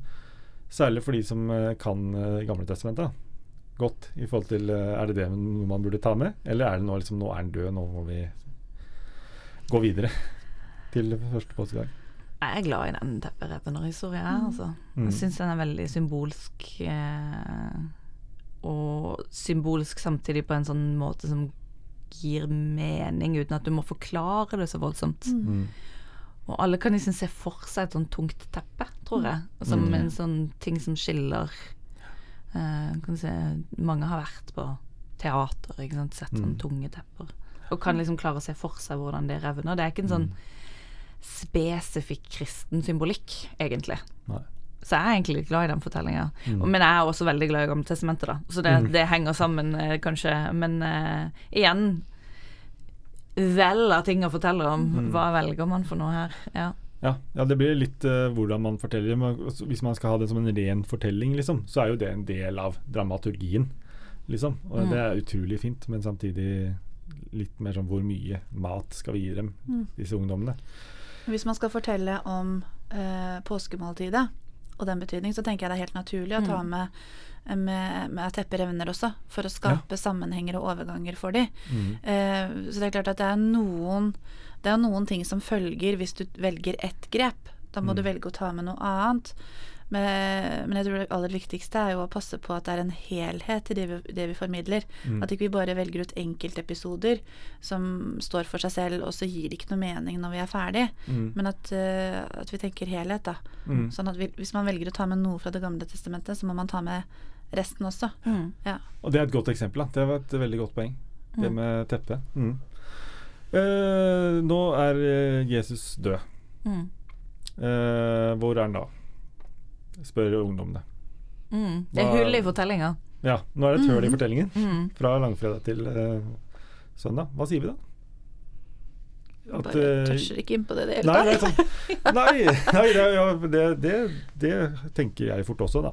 særlig for de som eh, kan eh, Gamle testamenter godt. I forhold til Er det det man burde ta med, eller er det nå liksom Nå er han død, nå må vi gå videre til første påskedag. Jeg er glad i den tepperevner-historien, jeg, altså. Mm. Jeg syns den er veldig symbolsk. Eh, og symbolsk samtidig på en sånn måte som gir mening, uten at du må forklare det så voldsomt. Mm. Og alle kan liksom se for seg et sånn tungt teppe, tror jeg. Som Mm. en sånn ting som skiller eh, kan du se, Mange har vært på teater, ikke sant, sett sånne Mm. tunge tepper. Og kan liksom klare å se for seg hvordan det revner. Det er ikke en sånn spesifikk kristen symbolikk, egentlig. Nei. Så jeg er egentlig glad i den fortellinga. Mm. Men jeg er også veldig glad i Gamle testamentet, da. Så det, Mm. det henger sammen, eh, kanskje. Men uh, igjen Vel av ting å fortelle om. Mm. Hva velger man for noe her? Ja. Ja, ja, det blir litt uh, hvordan man forteller. Men hvis man skal ha det som en ren fortelling, liksom, så er jo det en del av dramaturgien. Liksom. Og Mm. det er utrolig fint, men samtidig litt mer sånn hvor mye mat skal vi gi dem, Mm. disse ungdommene. Hvis man skal fortelle om eh, påskemåltidet og den betydning, så tenker jeg det er helt naturlig å ta Mm. med, med, med teppet revner også, for å skape sammenhenger og overganger for de. Mm. Eh, så det er klart at det er noen Det er noen ting som følger hvis du velger ett grep. Da må Mm. du velge å ta med noe annet. Men, men jeg tror det aller viktigste er jo å passe på at det er en helhet i det vi, det vi formidler. Mm. At ikke vi bare velger ut enkeltepisoder som står for seg selv, og så gir det ikke noe mening når vi er ferdig. Mm. Men at, uh, at vi tenker helhet, da. Mm. Sånn at vi, hvis man velger å ta med noe fra Det gamle testamentet, så må man ta med resten også. Mm. Ja. Og det er et godt eksempel. Da. Det var et veldig godt poeng. Det Mm. med teppet. Mm. Eh, nå er eh, Jesus død. Mm. Eh, hvor er han da? Spør ungdommene. Mm. Det er hull i fortellinga. Ja, nå er det et høl i Mhm. fortellingen. Mm. Fra langfredag til uh, søndag. Hva sier vi da? At, Bare eh, ikke inn på det i det hele Nei, det tatt. sånn Nei, nei det, det, det, det tenker jeg fort også, da.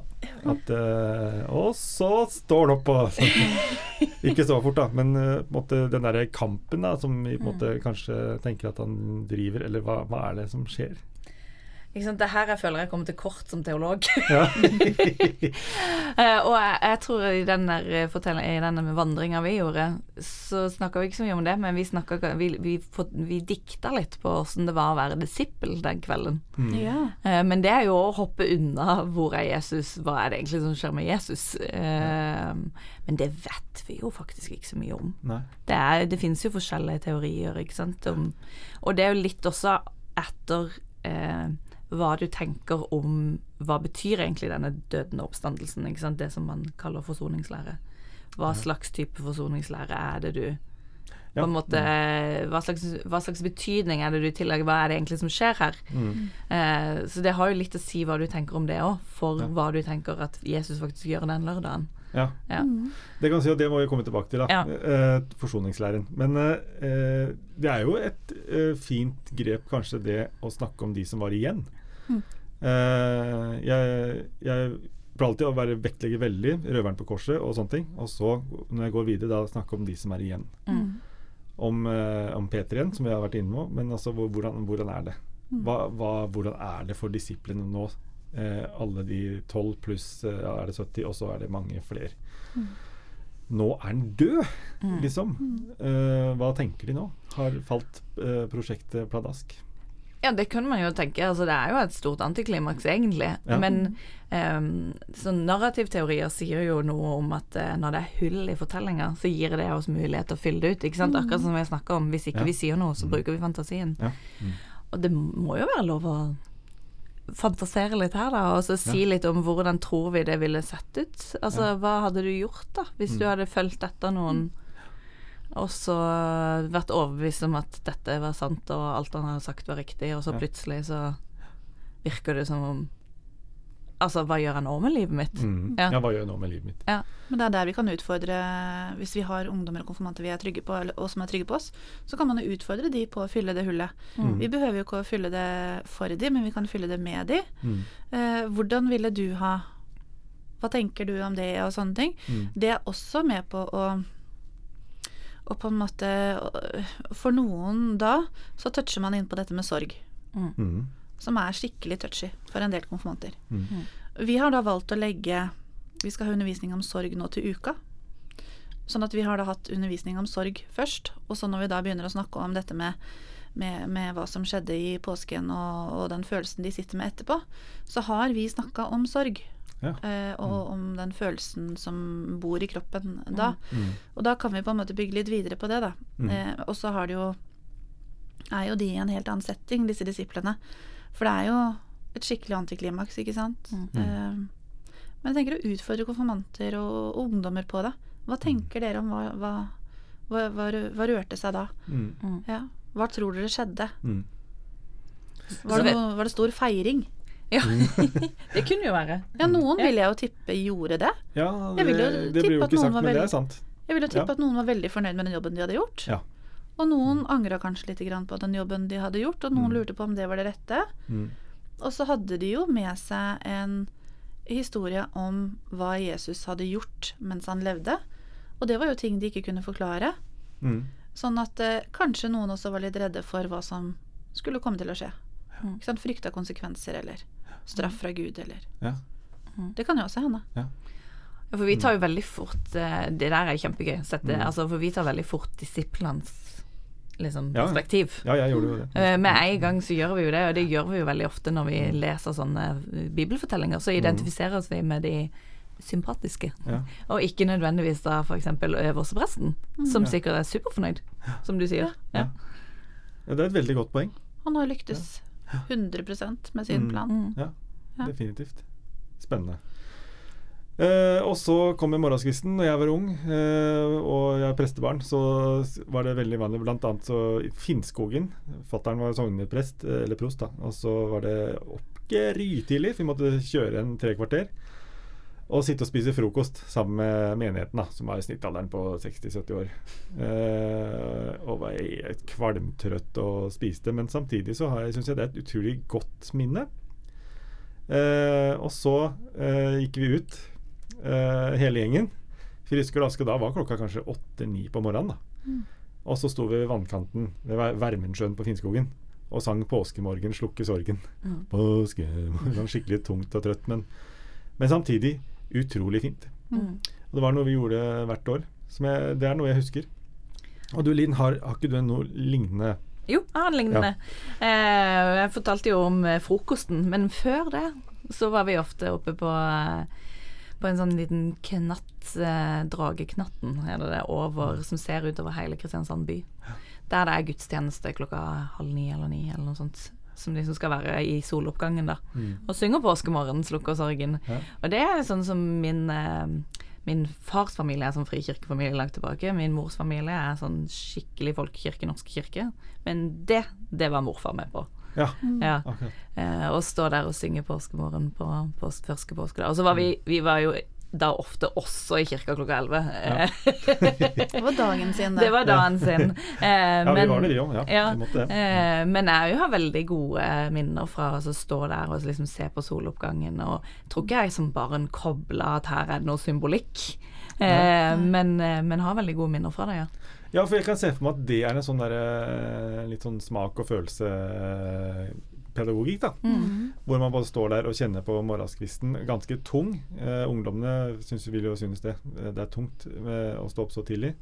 At uh, Og så står det opp og *laughs* Ikke så fort, da, men uh, på måte, den derre kampen da, som vi på måte kanskje tenker at han driver, eller hva, hva er det som skjer? Ikke sant? Det er her jeg føler jeg kommer til kort som teolog. *laughs* Ja. *laughs* Eh, og jeg, jeg tror i den der eh, i denne vandringa vi gjorde, så snakka vi ikke så mye om det, men vi, snakket, vi, vi, fått- vi dikta litt på åssen det var å være disippel den kvelden. Mm. Ja. Eh, men det er jo å hoppe unna hvor er Jesus, hva er det egentlig som skjer med Jesus? Ja. men det vet vi jo faktisk ikke så mye om. Nei. Det, er, det finnes jo forskjellige teorier, ikke sant. Om, og det er jo litt også etter eh, hva du tenker om hva betyr egentlig denne døden og oppstandelsen. Det som man kaller forsoningslære. Hva slags type forsoningslære er det du Ja. måte, hva slags, hva slags betydning er det du tillegger? Hva er det egentlig som skjer her? Mm. Eh, så det har jo litt å si hva du tenker om det òg, for Ja. hva du tenker at Jesus faktisk gjør den lørdagen. Ja. Ja. Det kan si, at det må vi komme tilbake til, da. Ja. Eh, forsoningslæren. Men eh, det er jo et eh, fint grep, kanskje, det å snakke om de som var igjen. Mm. Eh, jeg, jeg pleier alltid å være vektlegge veldig røveren på korset og sånne ting. Og så, når jeg går videre, da snakke om de som er igjen. Mm. Om, eh, om Peter igjen, som vi har vært inne på, men altså hvordan, hvordan er det? Mm. Hva, hva, hvordan er det for disiplene nå? Eh, alle de tolv pluss eh, ja, er det 70, og så er det mange flere. Mm. Nå er han død, Mm. liksom. Eh, hva tenker de nå? Har falt eh, prosjektet pladask? Ja, det kunne man jo tenke. Altså, det er jo et stort antiklimaks, egentlig. Ja. Men um, så narrativteorier sier jo noe om at uh, når det er hull i fortellinga, så gir det oss mulighet til å fylle det ut. Ikke sant? Akkurat som vi snakka om. Hvis ikke Ja. vi sier noe, så Mm. bruker vi fantasien. Ja. Mm. Og det må jo være lov å fantasere litt her, da, og så si litt om hvordan tror vi det ville sett ut. Altså, hva hadde du gjort, da, hvis du Mm. hadde fulgt etter noen og så vært overbevist om at dette var sant, og alt han hadde sagt var riktig, og så Ja. plutselig så virker det som om Altså, hva gjør jeg nå med livet mitt? Mm. Ja. Ja. hva gjør jeg nå med livet mitt? Ja. Men det er der vi kan utfordre Hvis vi har ungdommer og konfirmanter vi er trygge på, eller- og som er trygge på oss, så kan man jo utfordre de på å fylle det hullet. Mm. Vi behøver jo ikke å fylle det for de, men vi kan fylle det med de. Mm. Eh, hvordan ville du ha Hva tenker du om det, og sånne ting. Mm. Det er også med på å og på en måte For noen da så toucher man inn på dette med sorg, Mm. Som er skikkelig touchy for en del konfirmanter. Mm. Vi har da valgt å legge Vi skal ha undervisning om sorg nå til uka. Sånn at vi har da hatt undervisning om sorg først, og så når vi da begynner å snakke om dette med, med, med hva som skjedde i påsken og, og den følelsen de sitter med etterpå, så har vi snakka om sorg. Ja. eh, og om den følelsen som bor i kroppen da. Mm. Og da kan vi på en måte bygge litt videre på det, da. Mm. Eh, og så har det jo er jo de i en helt annen setting, disse disiplene. For det er jo et skikkelig antiklimaks, ikke sant. Mm. Uh, men jeg tenker å utfordre konfirmanter og, og ungdommer på det. Hva tenker dere om hva, hva, hva, hva, hva rørte seg da? Mm. Ja. Hva tror dere skjedde? Mm. Var det, noe, var det stor feiring? Ja, *laughs* det kunne jo være. Ja, noen Ja. vil jeg jo tippe gjorde det. Ja, Jeg det, vil jo det blir jo ikke sagt, men men det er sant. Jeg vil jo tippe Ja. at noen var veldig fornøyd med den jobben de hadde gjort. Ja. Og noen angra kanskje litt på den jobben de hadde gjort, og noen Mm. lurte på om det var det rette. Mm. Og så hadde de jo med seg en historie om hva Jesus hadde gjort mens han levde. Og det var jo ting de ikke kunne forklare. Mm. Sånn at eh, kanskje noen også var litt redde for hva som skulle komme til å skje. Mm. Ikke sant? Frykta konsekvenser eller straff fra Gud eller Ja. Det kan jo også hende. Ja, For vi tar jo veldig fort eh, Det der er kjempegøy. Sette, Mm. altså, for vi tar veldig fort disiplenes liksom, Ja. perspektiv. ja, jeg gjorde jo det. Uh, Med en gang så gjør vi jo det, og det gjør vi jo veldig ofte når vi leser sånne eh, bibelfortellinger. Så identifiserer vi med de sympatiske, Ja. *laughs* og ikke nødvendigvis da f.eks. øverstepresten, som sikkert er superfornøyd, som du sier. Ja. Ja, det er et veldig godt poeng. Han har lyktes 100% med sin Mm. plan. Mm. Ja, Ja. definitivt. Spennende. Eh, og så kom jeg morgenskvisten når jeg var ung, eh, og jeg er prestebarn, så var det veldig vanlig. Blant annet så i Finnskogen. Fattern var sogneprest, eh, eller prost, da. Og så var det opp grytidlig, for vi måtte kjøre en tre kvarter. Og sitte og spise frokost sammen med menigheten, da, som var i snittalderen på 60-70 år. Eh, og var helt kvalmtrøtt og spiste. Men samtidig så har jeg- syns jeg det er et utrolig godt minne. Eh, og så eh, gikk vi ut, hele gjengen. Friske og raske da var klokka kanskje åtte-ni på morgenen. da. Og så sto vi ved vannkanten ved Ver- Vermundsjøen på Finnskogen og sang 'Påskemorgen slukke sorgen'. Mm. Påskemorgen Skikkelig tungt og trøtt, men, men samtidig utrolig fint. Mm. Og det var noe vi gjorde hvert år. Som jeg, det er noe jeg husker. Og du Linn, har, har ikke du noe lignende Jo, jeg har en lignende. Eh, jeg fortalte jo om eh, frokosten, men før det så var vi ofte oppe på eh, på en sånn liten knatt, eh, Drageknatten, er det det, over, som ser utover hele Kristiansand by. Der det er gudstjeneste klokka halv ni eller ni, eller noe sånt. Som liksom skal være i soloppgangen, da. Og synger påskemorgen, slukker sorgen. Ja. Og det er sånn som min eh, Min fars familie er sånn frikirkefamilie langt tilbake. Min mors familie er sånn skikkelig folkekirke, norsk kirke. Men det, det var morfar med på. Ja, Ja. akkurat. Eh, og stå der og synge påskemorgen på, på første påskedag. Og så var vi, vi var jo da ofte også i kirka klokka elleve. Eh, *laughs* Det var dagen sin, det var dagen sin. Eh, Ja, vi men- var det, vi òg. Ja, ja, vi måtte det. eh, men jeg har veldig gode minner fra å stå der og liksom se på soloppgangen. Og tror ikke jeg som barn kobla at her er det noe symbolikk. Eh, men, eh, men har veldig gode minner fra det, ja. Ja, for jeg kan se for meg at det er en sånn der, litt sånn smak og følelse-pedagogikk, da. Mm. Hvor man bare står der og kjenner på morgenskvisten. Ganske tung. Eh, ungdommene synes, vil jo synes det. Eh, Det er tungt eh, å stå opp så tidlig.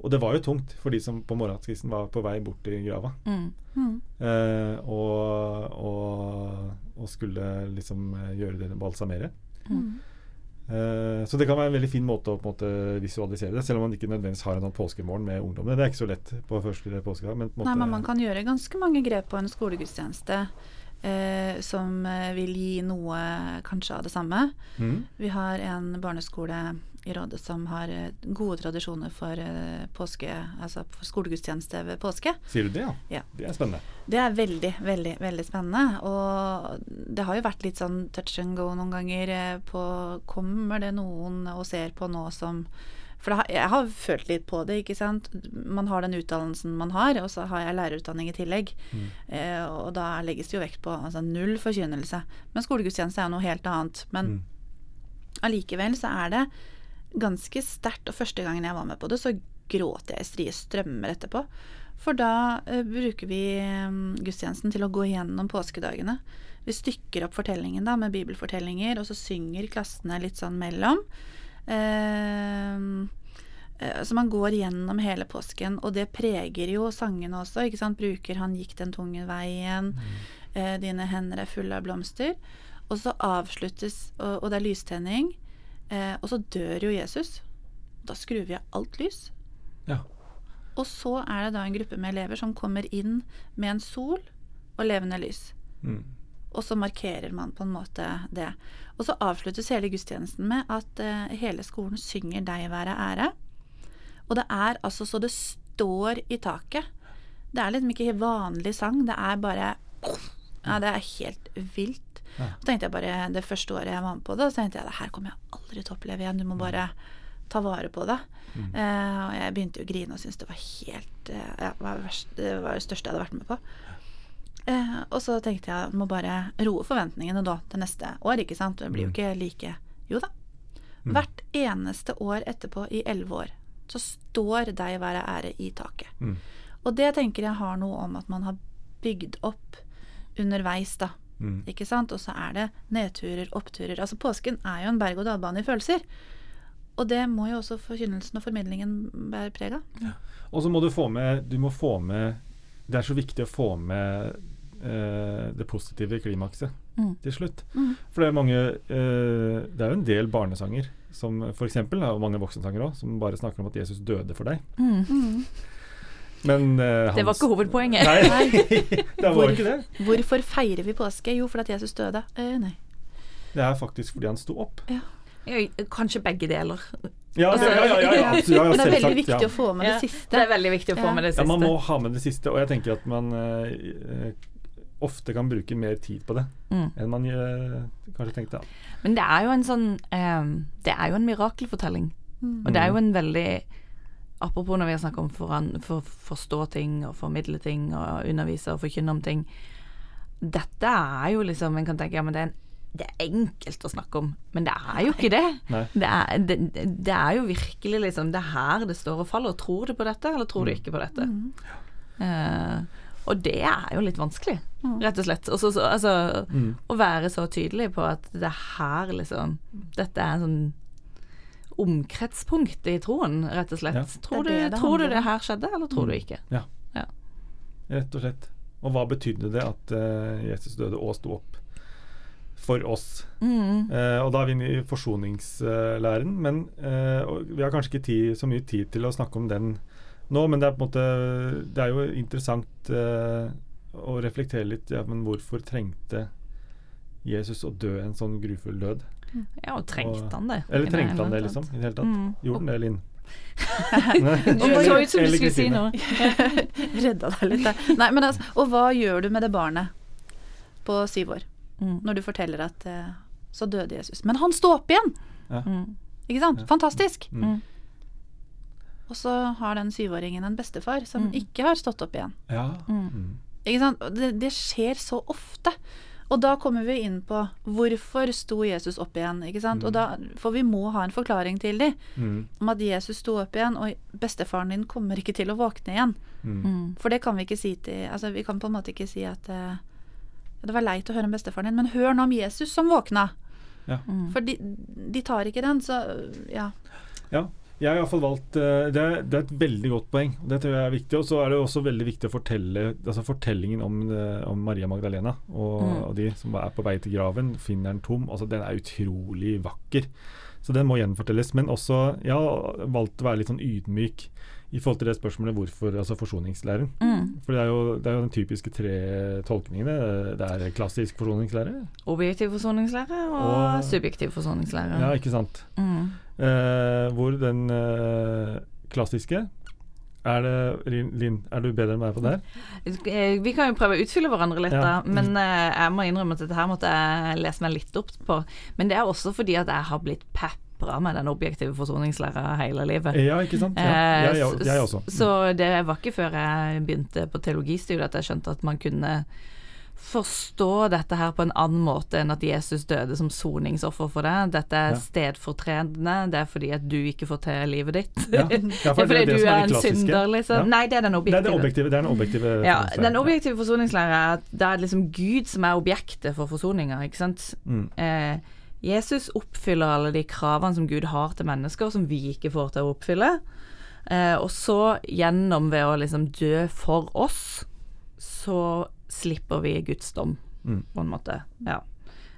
Og det var jo tungt for de som på morgenskvisten var på vei bort i grava. Mm. Mm. Eh, og, og, og skulle liksom eh, gjøre det, balsamere. Mm. Eh, så det kan være en veldig fin måte å på en måte visualisere det, selv om man ikke nødvendigvis har en sånn påskemorgen med ungdommene. Det er ikke så lett på første påskedag. Men, på måte, Nei, men man kan gjøre ganske mange grep på en skolegudstjeneste eh, som vil gi noe kanskje av det samme. Mm. Vi har en barneskole i Rådet som har eh, gode tradisjoner for eh, påske, altså for skolegudstjeneste ved påske. Sier du det, ja? Ja. Det er spennende. Det er veldig, veldig veldig spennende. Og det har jo vært litt sånn touch and go noen ganger eh, på Kommer det noen og ser på nå som For har, jeg har følt litt på det, ikke sant. Man har den utdannelsen man har, og så har jeg lærerutdanning i tillegg. Eh, og da legges det jo vekt på altså, null forkynnelse. Men skolegudstjeneste er jo noe helt annet. Men Mm. allikevel så er det ganske sterkt. Og første gangen jeg var med på det, så gråt jeg i strie strømmer etterpå. For da uh, bruker vi um, gudstjenesten til å gå gjennom påskedagene. Vi stykker opp fortellingen da med bibelfortellinger, og så synger klassene litt sånn mellom. Uh, uh, Så man går gjennom hele påsken, og det preger jo sangene også. ikke sant? Bruker 'Han gikk den tunge veien', eh, 'Dine hender er fulle av blomster'. Og så avsluttes, og, og det er lystenning, eh, og så dør jo Jesus. Da skrur vi av alt lys. Ja. Og så er det da en gruppe med elever som kommer inn med en sol og levende lys. Mm. Og så markerer man på en måte det. Og så avsluttes hele gudstjenesten med at eh, hele skolen synger 'Deg være ære'. Og det er altså så det står i taket. Det er liksom ikke vanlig sang, det er bare Ja, det er helt vilt. Ja. Så tenkte jeg bare det første året jeg var med på det, så tenkte jeg det her kommer jeg aldri til å oppleve igjen. Du må bare ta vare på det. Eh, og jeg begynte jo å grine og syntes det var helt uh, ja, det var verst, Det var det største jeg hadde vært med på. Uh, og så tenkte jeg må bare roe forventningene da til neste år, ikke sant. Det blir jo ikke like Jo da. Hvert eneste år etterpå i elleve år så står deg være ære i taket. Mm. Og det tenker jeg har noe om at man har bygd opp underveis, da. Mm. Ikke sant? Og så er det nedturer, oppturer. Altså påsken er jo en berg-og-dal-bane i følelser. Og det må jo også forkynnelsen og formidlingen bære preg av. Og så må du få med Du må få med Det er så viktig å få med eh, det positive klimakset Mm. til slutt. Mm. For det er mange eh, Det er jo en del barnesanger som f.eks. og mange voksensanger òg, som bare snakker om at Jesus døde for deg. Mm. Men uh, Det var ikke hovedpoenget. Nei, *laughs* det var Hvor- ikke det. Hvorfor feirer vi påske? Jo, fordi at Jesus døde. Uh, nei. Det er faktisk fordi han sto opp. Ja, Kanskje begge deler. Ja, det, ja, ja, ja, ja, absolutt, ja, ja, Men det er veldig viktig ja. å få med det siste. Det er veldig viktig å få Ja. med det Ja, man må ha med det siste, og jeg tenker at man eh, ofte kan bruke mer tid på det Mm. enn man kanskje tenkte. Men det er jo en sånn Det er jo en mirakelfortelling. Mm. Og det er jo en veldig Apropos når vi har snakket om foran, for forstå ting og formidle ting og undervise og forkynne om ting. Dette er jo liksom En kan tenke ja, men det er, en, det er enkelt å snakke om, men det er jo ikke det. Det er, det, det er jo virkelig liksom Det er her det står og faller. Tror du på dette, eller tror du ikke på dette? Eh, og det er jo litt vanskelig, rett og slett. Også, så- så- altså, Mm. Å være så tydelig på at det er her liksom Dette er en sånn omkretspunkt i troen, rett og slett. Ja. Tror, Det det du, det tror du det her skjedde, eller tror du ikke? Rett og slett. Og hva betydde det at uh, Jesus døde og sto opp for oss? Mm. Uh, og da er vi inne i forsoningslæren, men uh, og vi har kanskje ikke tid, så mye tid til å snakke om den nå, men det er på en måte Det er jo interessant eh, å reflektere litt ja, men hvorfor trengte Jesus å dø en sånn grufull død? Ja, og trengte Og- han det? Eller trengte han det, liksom? I det hele tatt? Mm. Gjorde han det, Linn? *laughs* Du så ut som du Eller skulle si noe. *laughs* Redda deg litt der. Nei, men altså, og hva gjør du med det barnet på syv år Mm. når du forteller at eh, så døde Jesus? Men han sto opp igjen! Mm. Ikke sant? Fantastisk! Mm. Og så har den syvåringen en bestefar som Mm. ikke har stått opp igjen. Ja. Mm. Mm. Ikke sant? Det, det skjer så ofte. Og da kommer vi inn på hvorfor sto Jesus opp igjen? Ikke sant? Og da, for vi må ha en forklaring til dem Mm. om at Jesus sto opp igjen, og bestefaren din kommer ikke til å våkne igjen. Mm. Mm. For det kan vi ikke si til Altså Vi kan på en måte ikke si at uh, Det var leit å høre om bestefaren din, men hør nå om Jesus som våkna. Ja. Mm. For de, de tar ikke den, så ja. Ja. Jeg har iallfall valgt eh, det, er, det er et veldig godt poeng. Det tror jeg er viktig. Og så er det også veldig viktig å fortelle altså fortellingen om, eh, om Maria Magdalena og, Mm. og de som er på vei til graven, finner den tom. Altså Den er utrolig vakker. Så den må gjenfortelles. Men også Jeg har valgt å være litt sånn ydmyk i forhold til det spørsmålet hvorfor altså forsoningslæren. Mm. For det er, jo, det er jo den typiske tre tolkningene. Det er klassisk forsoningslære. Objektiv forsoningslære og, Og- subjektiv forsoningslære. Ja, ikke sant. Mm. Eh, hvor den eh, klassiske Er det Linn, er du bedre enn meg på det her? Eh, Vi kan jo prøve å utfylle hverandre litt, Ja. da. Men eh, jeg må innrømme at dette her måtte jeg lese meg litt opp på. Men det er også fordi at jeg har blitt pepra med den objektive forsoningslæra hele livet. Ja, ikke sant? Ja, Eh, jeg, jeg, jeg også. Mm. Så det var ikke før jeg begynte på teologistudiet at jeg skjønte at man kunne forstå dette her på en annen måte enn at Jesus døde som soningsoffer for deg. Dette er Ja. stedfortredende, det er fordi at du ikke får til livet ditt. Ja, ja, det er *laughs* fordi det du er en synder, liksom. Nei, det er den Det er objektive. det er den objektive Ja, den objektive forsoningslæra er at det er liksom Gud som er objektet for forsoninga, ikke sant. Mm. Eh, Jesus oppfyller alle de kravene som Gud har til mennesker, som vi ikke får til å oppfylle. Eh, og så gjennom ved å liksom dø for oss, så slipper vi Guds dom, Mm. på en måte. Ja.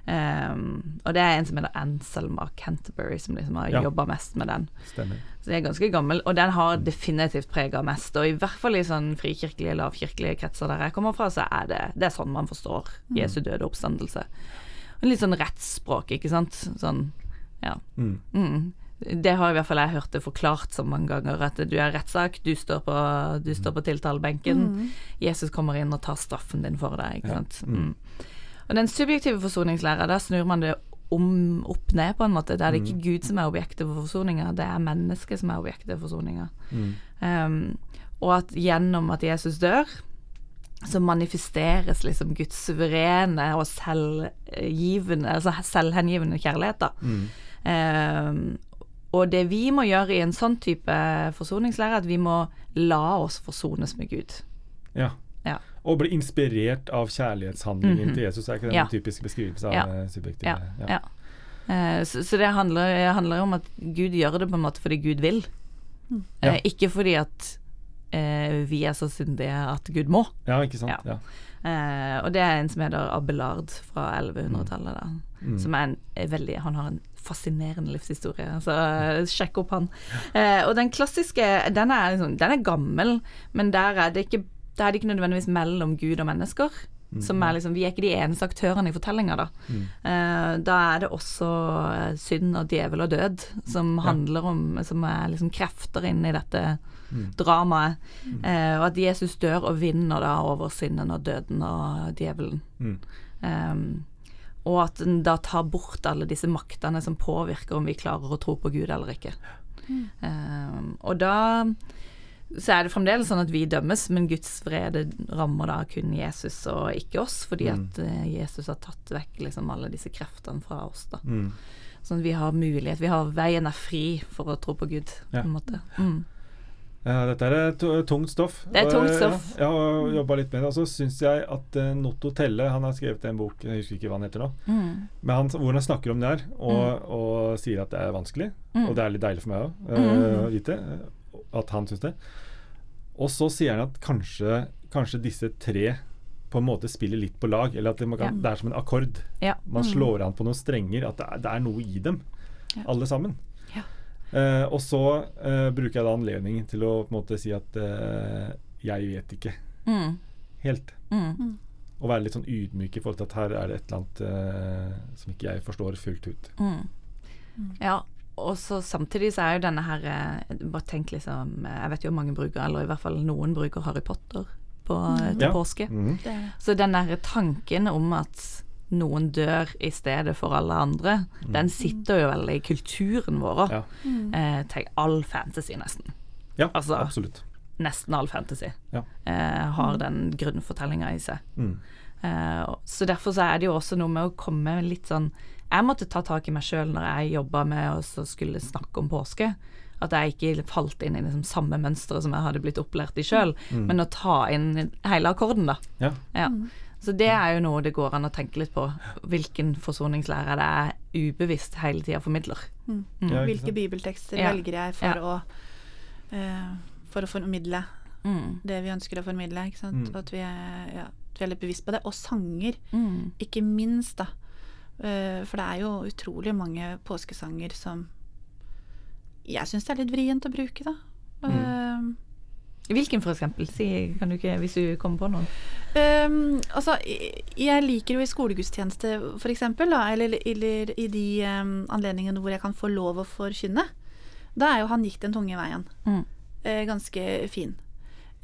Ehm, og det er en som heter Anselma Canterbury, som liksom har Ja. jobba mest med den. Stemmer. Så den er ganske gammel, og den har definitivt prega mest. Og i hvert fall i sånn frikirkelige, lavkirkelige kretser der jeg kommer fra, så er det, det er sånn man forstår Jesu døde oppstandelse. Litt sånn rettsspråk, ikke sant. Sånn, ja. Mm. Mm. Det har i hvert fall jeg hørt det forklart så mange ganger, at du er rettssak, du står på, du står på tiltalebenken, Jesus kommer inn og tar straffen din for deg, ikke Ja. sant. Mm. Og den subjektive forsoningslæra, da snur man det om, opp ned, på en måte. Da er det ikke Gud som er objektet for forsoninga, det er mennesket som er objektet for forsoninga. Mm. Um, og at gjennom at Jesus dør, så manifesteres liksom Guds suverene og selvgivende, altså selvhengivende kjærlighet, da. Mm. Eh, og det vi må gjøre i en sånn type forsoningslære, er at vi må la oss forsones med Gud. Ja. Ja. Og bli inspirert av kjærlighetshandlingen Mhm. til Jesus. Er ikke det Ja. en typisk beskrivelse av Ja. eh, subjektiv Ja. ja. Eh, så, så det handler, handler om at Gud gjør det på en måte fordi Gud vil. Ja. Eh, ikke fordi at vi er så syndige at Gud må. ja, ikke sant. Ja. Ja. Eh, og det er en som heter Abelard fra 1100-tallet. Mm. Som er en, er veldig Han har en fascinerende livshistorie, så eh, sjekk opp han. Eh, og den klassiske, den er, liksom, den er gammel, men der er det ikke der er det ikke nødvendigvis mellom Gud og mennesker. Som er liksom, Vi er ikke de eneste aktørene i fortellinga, da. Mm. Eh, da er det også eh, synd og djevel og død som handler om Som er liksom krefter inni dette Mm. dramaet. Eh, og at Jesus dør og vinner da over synden og døden og djevelen. Mm. Um, og at en da tar bort alle disse maktene som påvirker om vi klarer å tro på Gud eller ikke. Um, og da så er det fremdeles sånn at vi dømmes, men Guds vrede rammer da kun Jesus og ikke oss, fordi Mm. at eh, Jesus har tatt vekk liksom alle disse kreftene fra oss. da. Mm. Sånn at vi har mulighet, vi har veien er fri for å tro på Gud, på en måte. Mm. Ja, dette er et tungt stoff. Det er tungt eh, stoff. Ja, jeg har jobba litt med det. Og så syns jeg at eh, Notto Telle Han har skrevet en bok, jeg husker ikke hva han heter nå, Mm. men han, hvor han snakker om det her, og, og sier at det er vanskelig. Mm. Og det er litt deilig for meg òg Mm. å vite eh, at han syns det. Og så sier han at kanskje, kanskje disse tre på en måte spiller litt på lag, eller at det, man kan, det er som en akkord. Ja. Man slår an på noen strenger, at det er, det er noe i dem, alle sammen. Eh, og så eh, bruker jeg da anledningen til å på en måte si at eh, jeg vet ikke Mm. helt. Mm. Og være litt sånn ydmyk i forhold til at her er det et eller annet eh, som ikke jeg forstår fullt ut. Mm. Ja, og så samtidig så er jo denne her eh, Bare tenk liksom eh, Jeg vet jo mange bruker, eller i hvert fall noen bruker Harry Potter på, til Ja. påske. Mhm. Så den der tanken om at noen dør i stedet for alle andre, den sitter jo veldig i kulturen vår òg. Ja. Eh, tenk all fantasy, nesten. ja, Altså- absolutt. Nesten all fantasy Ja. eh, har den grunnfortellinga i seg. Mm. Eh, så derfor så er det jo også noe med å komme litt sånn Jeg måtte ta tak i meg sjøl når jeg jobba med å skulle snakke om påske. At jeg ikke falt inn i liksom samme mønsteret som jeg hadde blitt opplært i sjøl, men å ta inn hele akkorden, da. Ja. Ja. Så det er jo noe det går an å tenke litt på. Hvilken forsoningslære det er ubevisst hele tida formidler. Mm. Ja, Hvilke bibeltekster Ja. velger jeg for, Ja. å, uh, for å formidle Mm. det vi ønsker å formidle? Ikke sant? Mm. At, vi er, ja, at vi er litt bevisst på det. Og sanger, Mm. ikke minst, da. Uh, for det er jo utrolig mange påskesanger som jeg syns det er litt vrient å bruke, da. Mm. Hvilken, for eksempel? Si, kan du ikke, hvis du kommer på noen. Um, altså, jeg- liker jo i skolegudstjeneste, for eksempel, da, eller, eller i de um, anledningene hvor jeg kan få lov å forkynne. Da er jo 'Han gikk den tunge veien' Mm. uh, ganske fin.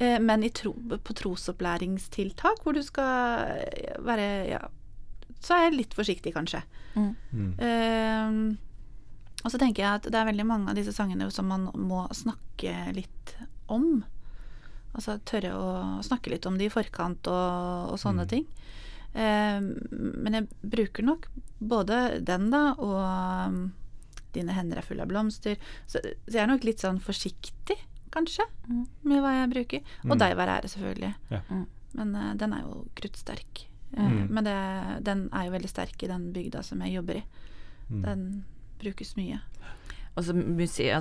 Uh, men i tro, på trosopplæringstiltak, hvor du skal eh, være ja, Så er jeg litt forsiktig, kanskje. Mm. Mm. Eh, og så tenker jeg at det er veldig mange av disse sangene som man må snakke litt om. Altså tørre å snakke litt om det i forkant og, og sånne Mm. ting. Eh, men jeg bruker nok både den, da, og um, 'Dine hender er fulle av blomster'. Så, så jeg er nok litt sånn forsiktig, kanskje, Mm. med hva jeg bruker. Og Mm. 'Deg være ære', selvfølgelig. Ja. Mm. Men uh, den er jo kruttsterk. Eh, Mm. Men det, den er jo veldig sterk i den bygda som jeg jobber i. Mm. Den brukes mye. Og så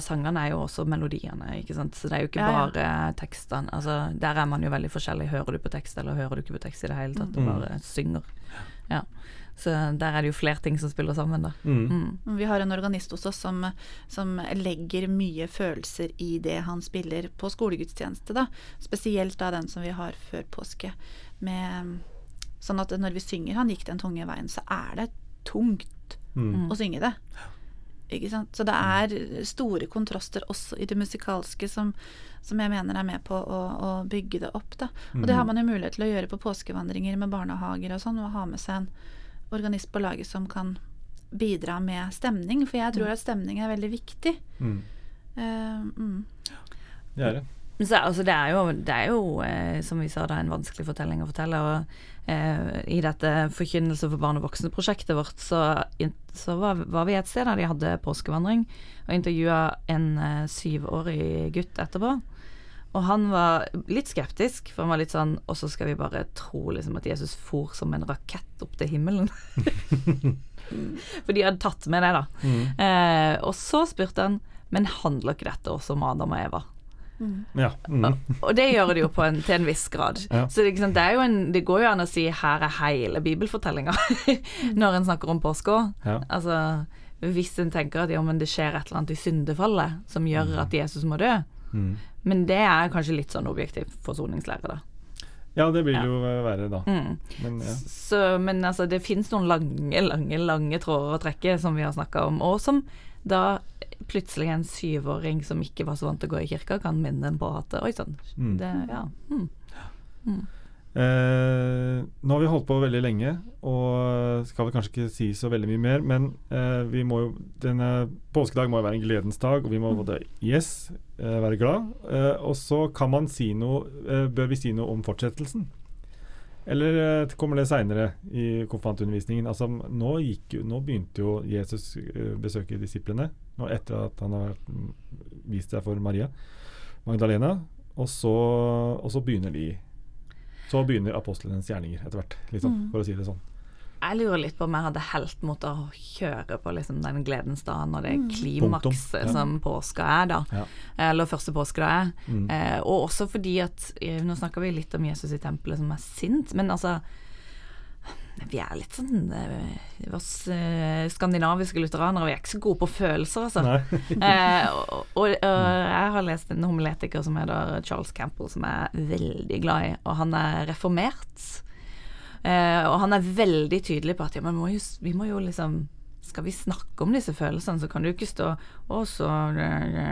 Sangene er jo også melodiene, ikke sant. Så det er jo ikke Ja, ja. bare tekstene. Altså, der er man jo veldig forskjellig. Hører du på tekst, eller hører du ikke på tekst i det hele tatt? Du Mm. bare synger. Ja. Så der er det jo flere ting som spiller sammen, da. Mm. Mm. Vi har en organist hos oss som, som legger mye følelser i det han spiller på skolegudstjeneste, da. Spesielt da den som vi har før påske. Med, sånn at når vi synger 'Han gikk den tunge veien', så er det tungt Mm. å synge det. Så det er store kontraster også i det musikalske som, som jeg mener er med på å, å bygge det opp. Da. Og det har man jo mulighet til å gjøre på påskevandringer med barnehager og sånn, og ha med seg en organist på laget som kan bidra med stemning, for jeg tror at stemning er veldig viktig. Mm. Uh, mm. Det er det. Men så, altså, det er jo, det er jo eh, som vi sa, det er en vanskelig fortelling å fortelle. Og eh, i dette Forkynnelse for barn og voksne-prosjektet vårt, så, så var, var vi et sted der de hadde påskevandring, og intervjua en eh, syvårig gutt etterpå. Og han var litt skeptisk, for han var litt sånn Og så skal vi bare tro liksom at Jesus for som en rakett opp til himmelen. *laughs* for de hadde tatt med det, da. Mm. Eh, og så spurte han Men handler ikke dette også om Adam og Eva? Ja. Mm. Og det gjør det jo på en, til en viss grad. *laughs* Ja. Så det, liksom, det, er jo en, det går jo an å si her er hele bibelfortellinga *laughs* når en snakker om påske. Ja. Altså, hvis en tenker at ja, men det skjer et eller annet i syndefallet som gjør at Jesus må dø. Mm. Men det er kanskje litt sånn objektiv forsoningslære, da. ja, det vil Ja. jo være da. Mm. Men ja. Så, men altså, det finnes noen lange, lange, lange tråder å trekke, som vi har snakka om, og som da plutselig en syvåring som ikke var så vant til å gå i kirka, kan minne en på at oi sann, Mm. det Ja. Mm. Eh, nå har vi holdt på veldig lenge, og skal vel kanskje ikke si så veldig mye mer, men eh, vi må jo denne påskedag må jo være en gledens dag, og vi må både yes, eh, være glad, eh, og så kan man si noe eh, Bør vi si noe om fortsettelsen? Eller eh, kommer det seinere i konfirmantundervisningen? Altså, nå, gikk nå begynte jo Jesus å besøke disiplene, nå etter at han har mm, vist seg for Maria Magdalena, og så, og så begynner de så begynner apostlenes gjerninger etter hvert, liksom, Mm. for å si det sånn. Jeg lurer litt på om jeg hadde helt mot å kjøre på liksom den gledens dag når det Mm. klimakset ja. som påska er, da. Ja. Eller første påskedag er. Mm. Eh, og også fordi at eh, Nå snakker vi litt om Jesus i tempelet som er sint, men altså Vi er litt sånn eh, oss eh, skandinaviske lutheranere, vi er ikke så gode på følelser, altså. Eh, og, og, og jeg har lest en homiletiker som heter Charles Campbell, som jeg er veldig glad i, og han er reformert. Eh, og han er veldig tydelig på at ja, må jo, vi må jo liksom Skal vi snakke om disse følelsene, så kan du ikke stå og så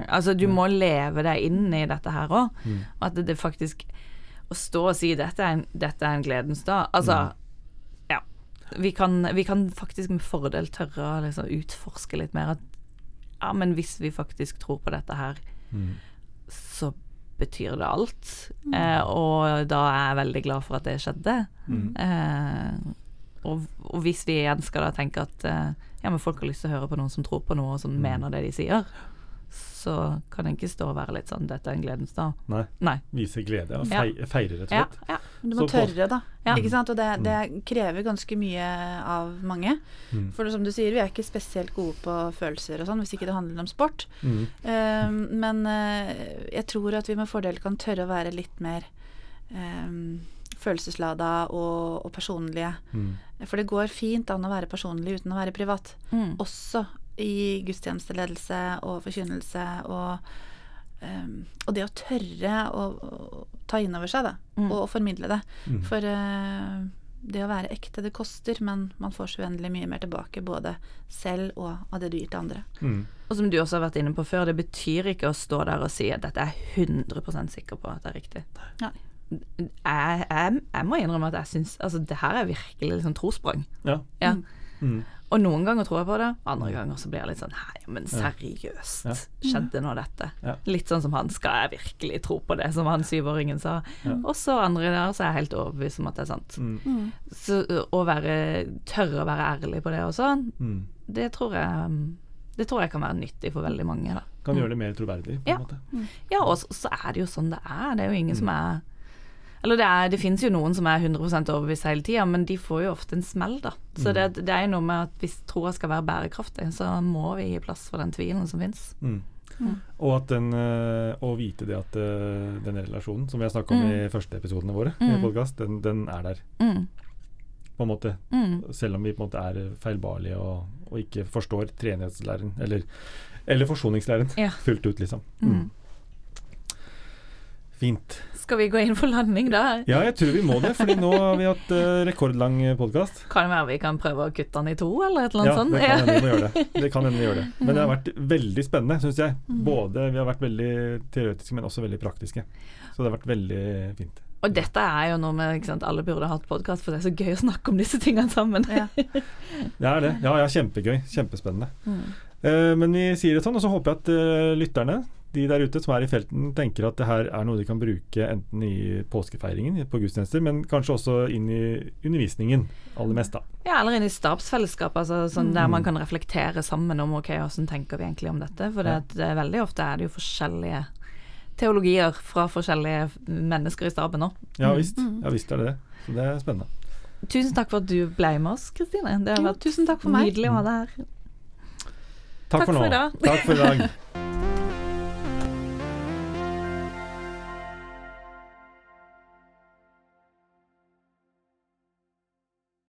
Altså, du må leve deg inn i dette her òg. Mm. At det, faktisk Å stå og si dette er en, dette er en gledens dag Altså, ja. Vi kan, vi kan faktisk med fordel tørre å liksom utforske litt mer at ja, men hvis vi faktisk tror på dette her, Mm. så betyr det alt. Eh, og da er jeg veldig glad for at det skjedde. Mm. Eh, og, og hvis vi igjen skal da tenke at eh, ja, men folk har lyst til å høre på noen som tror på noe, og som Mm. mener det de sier, så kan en ikke stå og være litt sånn 'dette er en gledens dag'. Nei. Nei. Vise glede og Ja. fei, feire, rett og slett. ja. Du må Så tørre, da. Ja. Ikke sant? Og det, det krever ganske mye av mange. Mm. For som du sier, vi er ikke spesielt gode på følelser og sånn, hvis ikke det handler om sport. Mm. Um, men uh, jeg tror at vi med fordel kan tørre å være litt mer um, følelseslada og, og personlige. Mm. For det går fint an å være personlig uten å være privat. Mm. Også i gudstjenesteledelse og forkynnelse og um, Og det å tørre å, å ta inn over seg det, Mm. og, formidle det. Mm. For uh, det å være ekte, det koster, men man får så uendelig mye mer tilbake, både selv og av det du gir til andre. Mm. Og som du også har vært inne på før, det betyr ikke å stå der og si at dette er 100% sikker på at det er riktig. Ja. Jeg, jeg, jeg må innrømme at jeg syns Altså, det her er virkelig liksom trosprang. Ja. Ja. Mm. Og noen ganger tror jeg på det, andre ganger så blir jeg litt sånn Hei, men seriøst, Ja. skjedde nå dette? Ja. Litt sånn som han Skal jeg virkelig tro på det, som han syvåringen sa? Ja. Og så andre der så er jeg helt overbevist om at det er sant. Mm. Så å være tørre å være ærlig på det også, Mm. det tror jeg Det tror jeg kan være nyttig for veldig mange. da Kan gjøre det mer troverdig, på Ja. en måte. Ja, og så, så er det jo sånn det er. Det er jo ingen som er Eller det, er, det finnes jo noen som er 100 overbevist hele tida, men de får jo ofte en smell, da. Så det, det er jo noe med at hvis troa skal være bærekraftig, så må vi gi plass for den tvilen som fins. Mm. Mm. Og at den, eh, å vite det at eh, den relasjonen, som vi har snakka om Mm. i første episodene våre, i Mm. podcast, den, den er der, Mm. på en måte. Mm. Selv om vi på en måte er feilbarlige og, og ikke forstår treenighetslæren, eller, eller forsoningslæren, Ja. fullt ut, liksom. Mm. Fint. Skal vi gå inn for landing da? Ja, jeg tror vi må det, fordi nå har vi hatt uh, rekordlang podkast. Kan det være vi kan prøve å kutte den i to, eller et eller annet Ja, annet det kan sånt? hende vi må gjøre det. Det kan hende vi gjør det. Men det har Mm. vært veldig spennende, syns jeg. Både Vi har vært veldig teoretiske, men også veldig praktiske. Så det har vært veldig fint. Og dette er jo noe med ikke sant, Alle burde hatt podkast, for det er så gøy å snakke om disse tingene sammen. Ja. *laughs* Det er det. Ja, ja, kjempegøy. Kjempespennende. Mm. Uh, men vi sier det sånn, og så håper jeg at uh, lytterne, de der ute som er i felten, tenker at det her er noe de kan bruke enten i påskefeiringen på gudstjenester, men kanskje også inn i undervisningen aller mest, da. Ja, eller inn i stabsfellesskap, altså, sånn Mm. der man kan reflektere sammen om ok, hvordan tenker vi egentlig om dette. For det, det, er veldig ofte er det jo forskjellige teologier fra forskjellige mennesker i staben òg. Ja visst. Mm. Ja visst er det det. Så det er spennende. Tusen takk for at du ble med oss, Kristine. Det har Jo, vært tusen takk for meg. nydelig å ha deg her. Takk, Takk for nå. for i dag. Takk for i dag. *laughs*